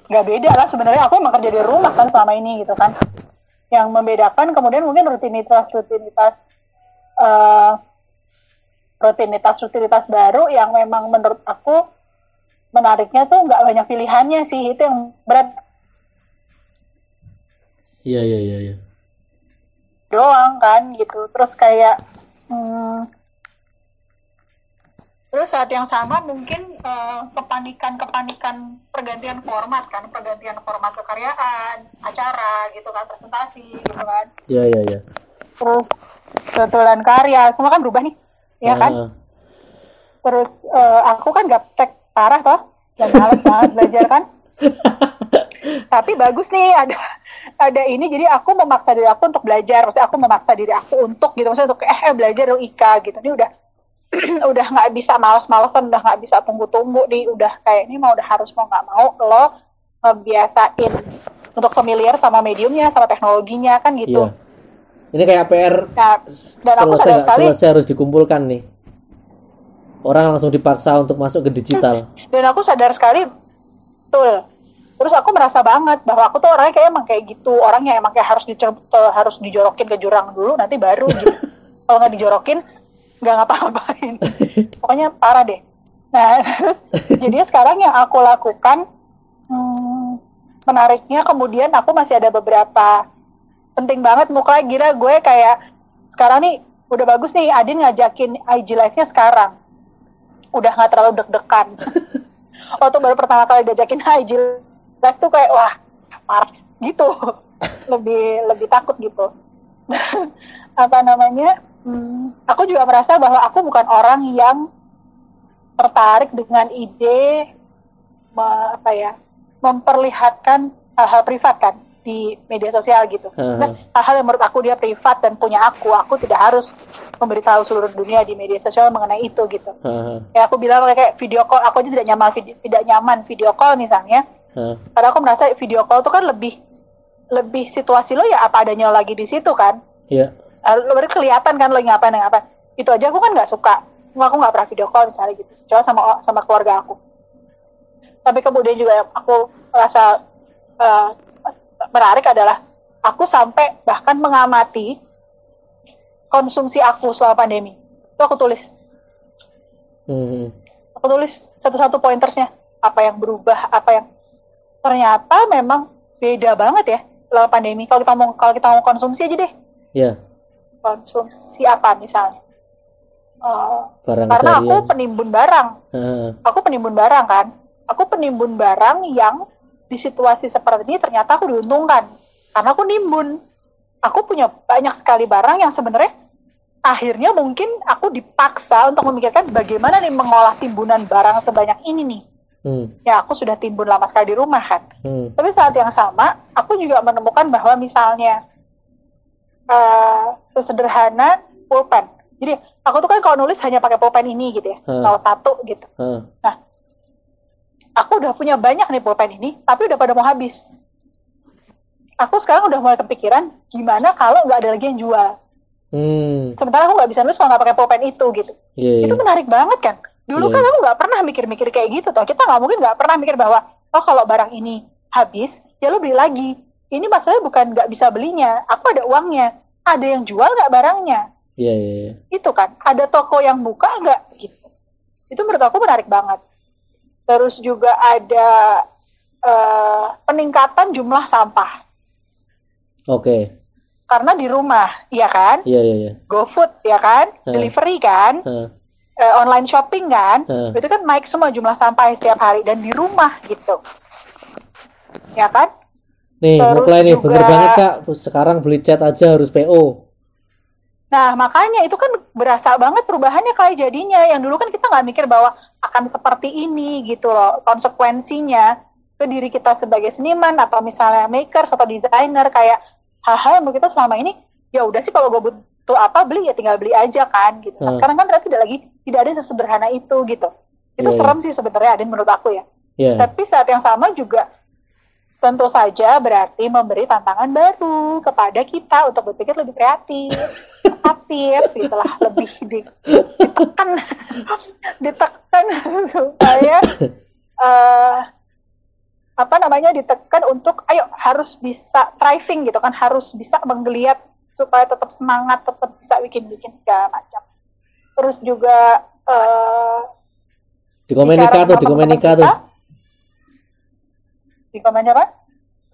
nggak beda lah sebenarnya. Aku emang kerja di rumah kan selama ini gitu kan. Yang membedakan kemudian mungkin rutinitas rutinitas eh rutinitas rutinitas baru yang memang menurut aku menariknya tuh nggak banyak pilihannya sih itu yang berat. Iya, iya, iya, iya. doang kan gitu. Terus kayak hmm, terus saat yang sama mungkin eh, kepanikan kepanikan pergantian format kan pergantian format kekaryaan acara gitu kan presentasi gitu kan. Iya, iya, iya. terus kebetulan karya semua kan berubah nih ya kan? Ah, terus eh, aku kan gaptek parah toh. Dan males banget belajar kan. Tapi bagus nih ada ada ini. Jadi aku memaksa diri aku untuk belajar. Maksudnya aku memaksa diri aku untuk gitu. Maksudnya untuk eh, eh belajar dong Ika gitu. Ini udah udah nggak bisa males-malesan udah nggak bisa tunggu-tunggu nih. Udah kayak ini mau udah harus mau nggak mau lo ngebiasain untuk familiar sama mediumnya sama teknologinya kan gitu. Iya. Ini kayak PR nah dan aku selesai sekali selesai harus dikumpulkan nih. Orang langsung dipaksa untuk masuk ke digital. dan aku sadar sekali betul. Terus aku merasa banget bahwa aku tuh orangnya kayak emang kayak gitu. Orangnya emang kayak harus dicer harus dijorokin ke jurang dulu nanti baru gitu. Kalau nggak dijorokin nggak ngapa-ngapain. Pokoknya parah deh. Nah terus jadi sekarang yang aku lakukan hmm, menariknya kemudian aku masih ada beberapa penting banget muka. Gila gue kayak sekarang nih udah bagus nih Adin ngajakin IG live-nya sekarang udah nggak terlalu deg-degan. Waktu baru pertama kali diajakin IG live tuh kayak wah parah gitu. Lebih lebih takut gitu. Apa namanya? Hmm, aku juga merasa bahwa aku bukan orang yang tertarik dengan ide me- apa ya memperlihatkan hal-hal privat kan di media sosial gitu. Nah, hal-hal yang menurut aku dia privat dan punya aku, aku tidak harus memberitahu seluruh dunia di media sosial mengenai itu gitu. Heeh, Ya aku bilang kayak video call, aku aja tidak nyaman video, tidak nyaman video call misalnya. heeh. Karena aku merasa video call itu kan lebih lebih situasi lo ya apa adanya lo lagi di situ kan. Iya. Eh, Lo kelihatan kan lo ngapain ngapain. Itu aja aku kan nggak suka. Aku nggak pernah video call misalnya gitu. Cuma sama sama keluarga aku. Tapi kemudian juga aku rasa eh, menarik adalah aku sampai bahkan mengamati konsumsi aku selama pandemi. Itu aku tulis. Hmm. Aku tulis satu-satu pointersnya. Apa yang berubah, apa yang ternyata memang beda banget ya selama pandemi. Kalau kita mau kalau kita mau konsumsi aja deh. Iya. Konsumsi apa misalnya? Eh, barang karena aku penimbun barang. Heeh. Aku penimbun barang kan. Aku penimbun barang yang di situasi seperti ini ternyata aku diuntungkan. Karena aku nimbun. Aku punya banyak sekali barang yang sebenarnya akhirnya mungkin aku dipaksa untuk memikirkan bagaimana nih mengolah timbunan barang sebanyak ini nih. Hmm. Ya aku sudah timbun lama sekali di rumah kan. Hmm. Tapi saat yang sama, aku juga menemukan bahwa misalnya eh sesederhana pulpen. Jadi aku tuh kan kalau nulis hanya pakai pulpen ini gitu ya, Hmm. salah satu gitu. Heeh. Aku udah punya banyak nih pulpen ini, tapi udah pada mau habis. Aku sekarang udah mulai kepikiran gimana kalau nggak ada lagi yang jual. Hmm. Sementara aku nggak bisa nulis kalau nggak pakai pulpen itu gitu. Iya, iya. Itu menarik banget kan. Dulu Iya. kan aku nggak pernah mikir-mikir kayak gitu toh. Kita nggak mungkin nggak pernah mikir bahwa oh kalau barang ini habis, ya lu beli lagi. Ini masalahnya bukan nggak bisa belinya. Aku ada uangnya. Ada yang jual nggak barangnya? Iya, iya, iya. Itu kan. Ada toko yang buka nggak gitu. Itu menurut aku menarik banget. Terus juga ada eh, peningkatan jumlah sampah. Oke. Karena di rumah, ya kan? Iya, iya, iya. GoFood, ya kan? Hmm. Delivery kan? Eh, online shopping kan, Hmm. itu kan naik semua jumlah sampah setiap hari dan di rumah gitu, ya kan? Nih, Terus mulai nih, juga- bener banget kak. Sekarang beli cat aja harus PO. Nah makanya itu kan berasa banget perubahannya kayak jadinya. Yang dulu kan kita nggak mikir bahwa akan seperti ini gitu loh konsekuensinya ke diri kita sebagai seniman atau misalnya makers atau desainer kayak hal-hal yang kita selama ini ya udah sih kalau gue butuh apa beli ya tinggal beli aja kan gitu. Nah Hmm. sekarang kan ternyata tidak lagi tidak ada sesederhana itu gitu. Itu Iya, iya. serem sih sebenarnya Adin menurut aku ya. Iya. Tapi saat yang sama juga tentu saja berarti memberi tantangan baru kepada kita untuk berpikir lebih kreatif, aktif, gitulah lebih di, ditekan, ditekan supaya eh, apa namanya ditekan untuk ayo harus bisa thriving gitu kan harus bisa menggeliat supaya tetap semangat tetap bisa bikin-bikin segala macam terus juga eh, Di Komenika bicara tuh, di teman-teman tuh. Komennya apa?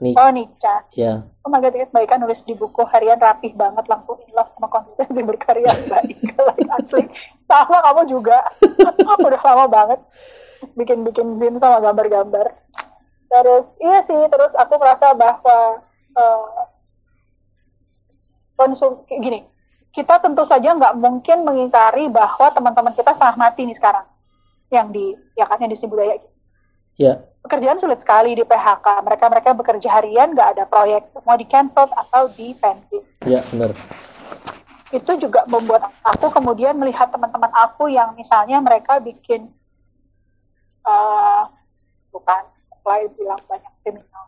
Nih, Oh, Nica. ya. Oh my god, baik kan nulis di buku harian rapih banget, langsung in love sama konsistensi berkarya baik. Like, asli. Sama kamu juga. Udah lama banget bikin-bikin zin sama gambar-gambar. Terus, iya sih, terus aku merasa bahwa eh, konsum gini, kita tentu saja nggak mungkin mengingkari bahwa teman-teman kita setengah mati nih sekarang yang di ya kan yang di Sibudaya Ya. Pekerjaan sulit sekali di PHK. Mereka mereka bekerja harian, nggak ada proyek, mau di cancel atau di pensi. Ya, benar. Itu juga membuat aku kemudian melihat teman-teman aku yang misalnya mereka bikin eh bukan lain bilang banyak kriminal.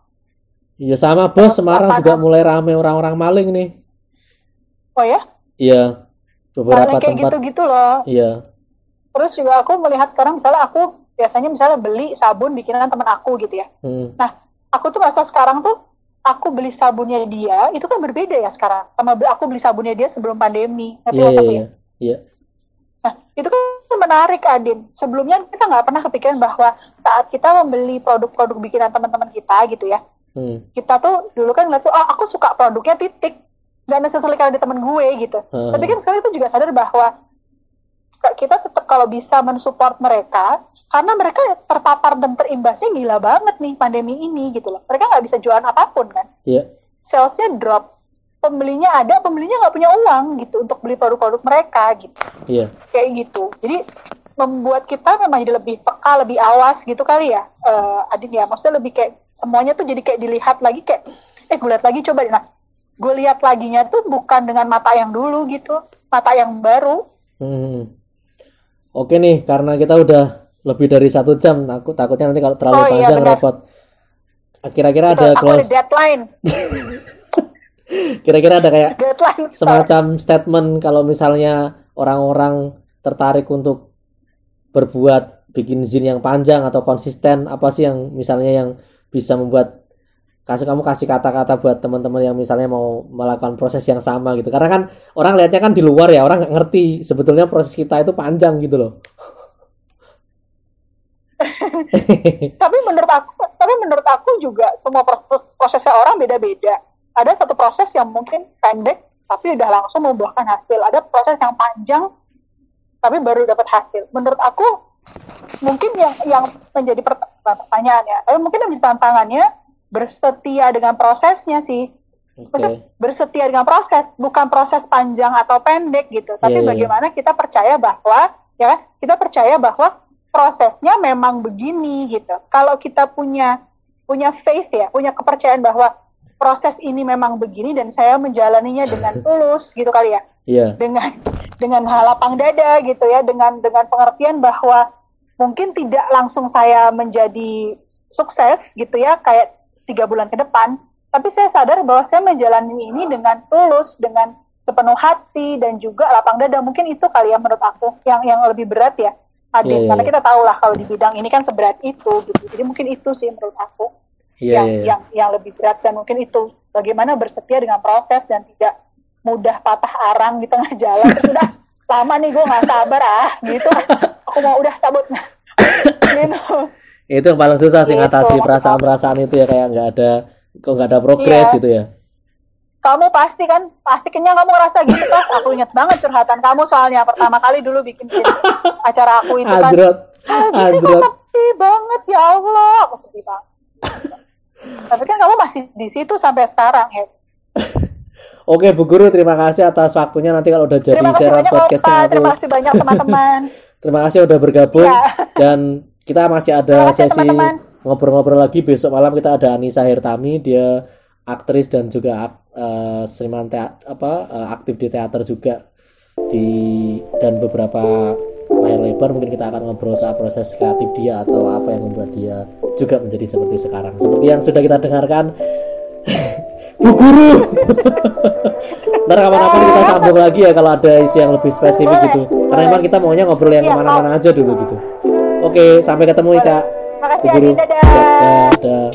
Iya sama bos, Semarang juga nam- mulai rame orang-orang maling nih. Oh ya, Iya. Beberapa Hal yang kayak tempat. gitu-gitu loh. Iya. Terus juga aku melihat sekarang misalnya aku biasanya misalnya beli sabun bikinan teman aku gitu ya. Hmm. Nah, aku tuh merasa sekarang tuh aku beli sabunnya dia itu kan berbeda ya sekarang sama aku beli sabunnya dia sebelum pandemi. Ngerti Iya, iya, ya? iya. Iya. Nah, itu kan menarik, Adin. Sebelumnya kita nggak pernah kepikiran bahwa saat kita membeli produk-produk bikinan teman-teman kita gitu ya, Hmm. kita tuh dulu kan ngeliat tuh, oh aku suka produknya titik. Nggak necessarily kalau di temen gue gitu. Hmm. Tapi kan sekarang itu juga sadar bahwa kita tetap kalau bisa mensupport mereka, karena mereka terpapar dan terimbasnya gila banget nih pandemi ini gitu loh. Mereka nggak bisa jualan apa pun kan Iya. salesnya drop pembelinya ada pembelinya nggak punya uang gitu untuk beli produk-produk mereka gitu Iya. kayak gitu jadi membuat kita memang jadi lebih peka lebih awas gitu kali ya eh Adin ya maksudnya lebih kayak semuanya tuh jadi kayak dilihat lagi kayak eh gue lihat lagi coba deh. nah gue lihat laginya tuh bukan dengan mata yang dulu gitu mata yang baru Hmm. Oke nih, karena kita udah lebih dari satu jam, aku takutnya nanti kalau terlalu Oh, iya, panjang benar. repot. Kira-kira ada close, deadline kira-kira ada kayak deadline semacam statement kalau misalnya orang-orang tertarik untuk berbuat bikin zin yang panjang atau konsisten, apa sih yang misalnya yang bisa membuat kasih kamu kasih kata-kata buat teman-teman yang misalnya mau melakukan proses yang sama gitu. Karena kan orang lihatnya kan di luar ya, orang nggak ngerti sebetulnya proses kita itu panjang gitu loh. tapi menurut aku tapi menurut aku juga semua proses prosesnya orang beda-beda ada satu proses yang mungkin pendek tapi udah langsung membuahkan hasil ada proses yang panjang tapi baru dapat hasil. Menurut aku mungkin yang yang menjadi pertanyaan ya, tapi mungkin yang menjadi tantangannya bersetia dengan prosesnya sih. Oke. Bersetia dengan proses, bukan proses panjang atau pendek gitu, tapi Iya, iya, bagaimana kita percaya bahwa ya kan, kita percaya bahwa prosesnya memang begini gitu. Kalau kita punya punya faith ya, punya kepercayaan bahwa proses ini memang begini dan saya menjalaninya dengan tulus gitu kali ya Iya. dengan dengan lapang dada gitu ya dengan dengan pengertian bahwa mungkin tidak langsung saya menjadi sukses gitu ya kayak tiga bulan ke depan. Tapi saya sadar bahwa saya menjalani ini dengan tulus dengan sepenuh hati dan juga lapang dada. Mungkin itu kali ya menurut aku yang yang lebih berat ya Adit. Iya, iya, karena iya. kita tahu lah kalau di bidang ini kan seberat itu gitu. Jadi mungkin itu sih menurut aku Iya, yang iya, yang yang lebih berat. Dan mungkin itu bagaimana bersetia dengan proses dan tidak mudah patah arang di tengah jalan. Terus udah lama nih gue nggak sabar ah. Gitu. Aku mau udah cabut. Gitu Itu yang paling susah sih Gitu, ngatasi perasaan-perasaan itu ya kayak nggak ada kok nggak ada progres Iya. gitu ya. kamu pasti kan pasti kenyang kamu ngerasa gitu kan aku inget banget curhatan kamu soalnya pertama kali dulu bikin acara aku itu kan Anjrot. ah, Anjrot. sepi banget ya Allah aku sedih banget tapi kan kamu masih di situ sampai sekarang ya Oke Bu Guru, terima kasih atas waktunya. Nanti kalau udah jadi terima podcastnya Opa aku terima kasih banyak teman-teman Terima kasih udah bergabung Iya. dan kita masih ada sesi ngobrol-ngobrol lagi. Besok malam kita ada Anissa Hirtami dia aktris dan juga eh, seniman apa eh, aktif di teater juga di dan beberapa layar lebar. Mungkin kita akan ngobrol soal proses kreatif dia atau apa yang membuat dia juga menjadi seperti sekarang. Seperti yang sudah kita dengarkan Bu Guru. Ntar kapan-kapan kita sambung lagi ya kalau ada isu yang lebih spesifik gitu. Karena memang kita maunya ngobrol yang Iya, ke mana-mana aja dulu gitu Oke, sampai ketemu Ika. Makasih ya, Adi, dadah. dadah.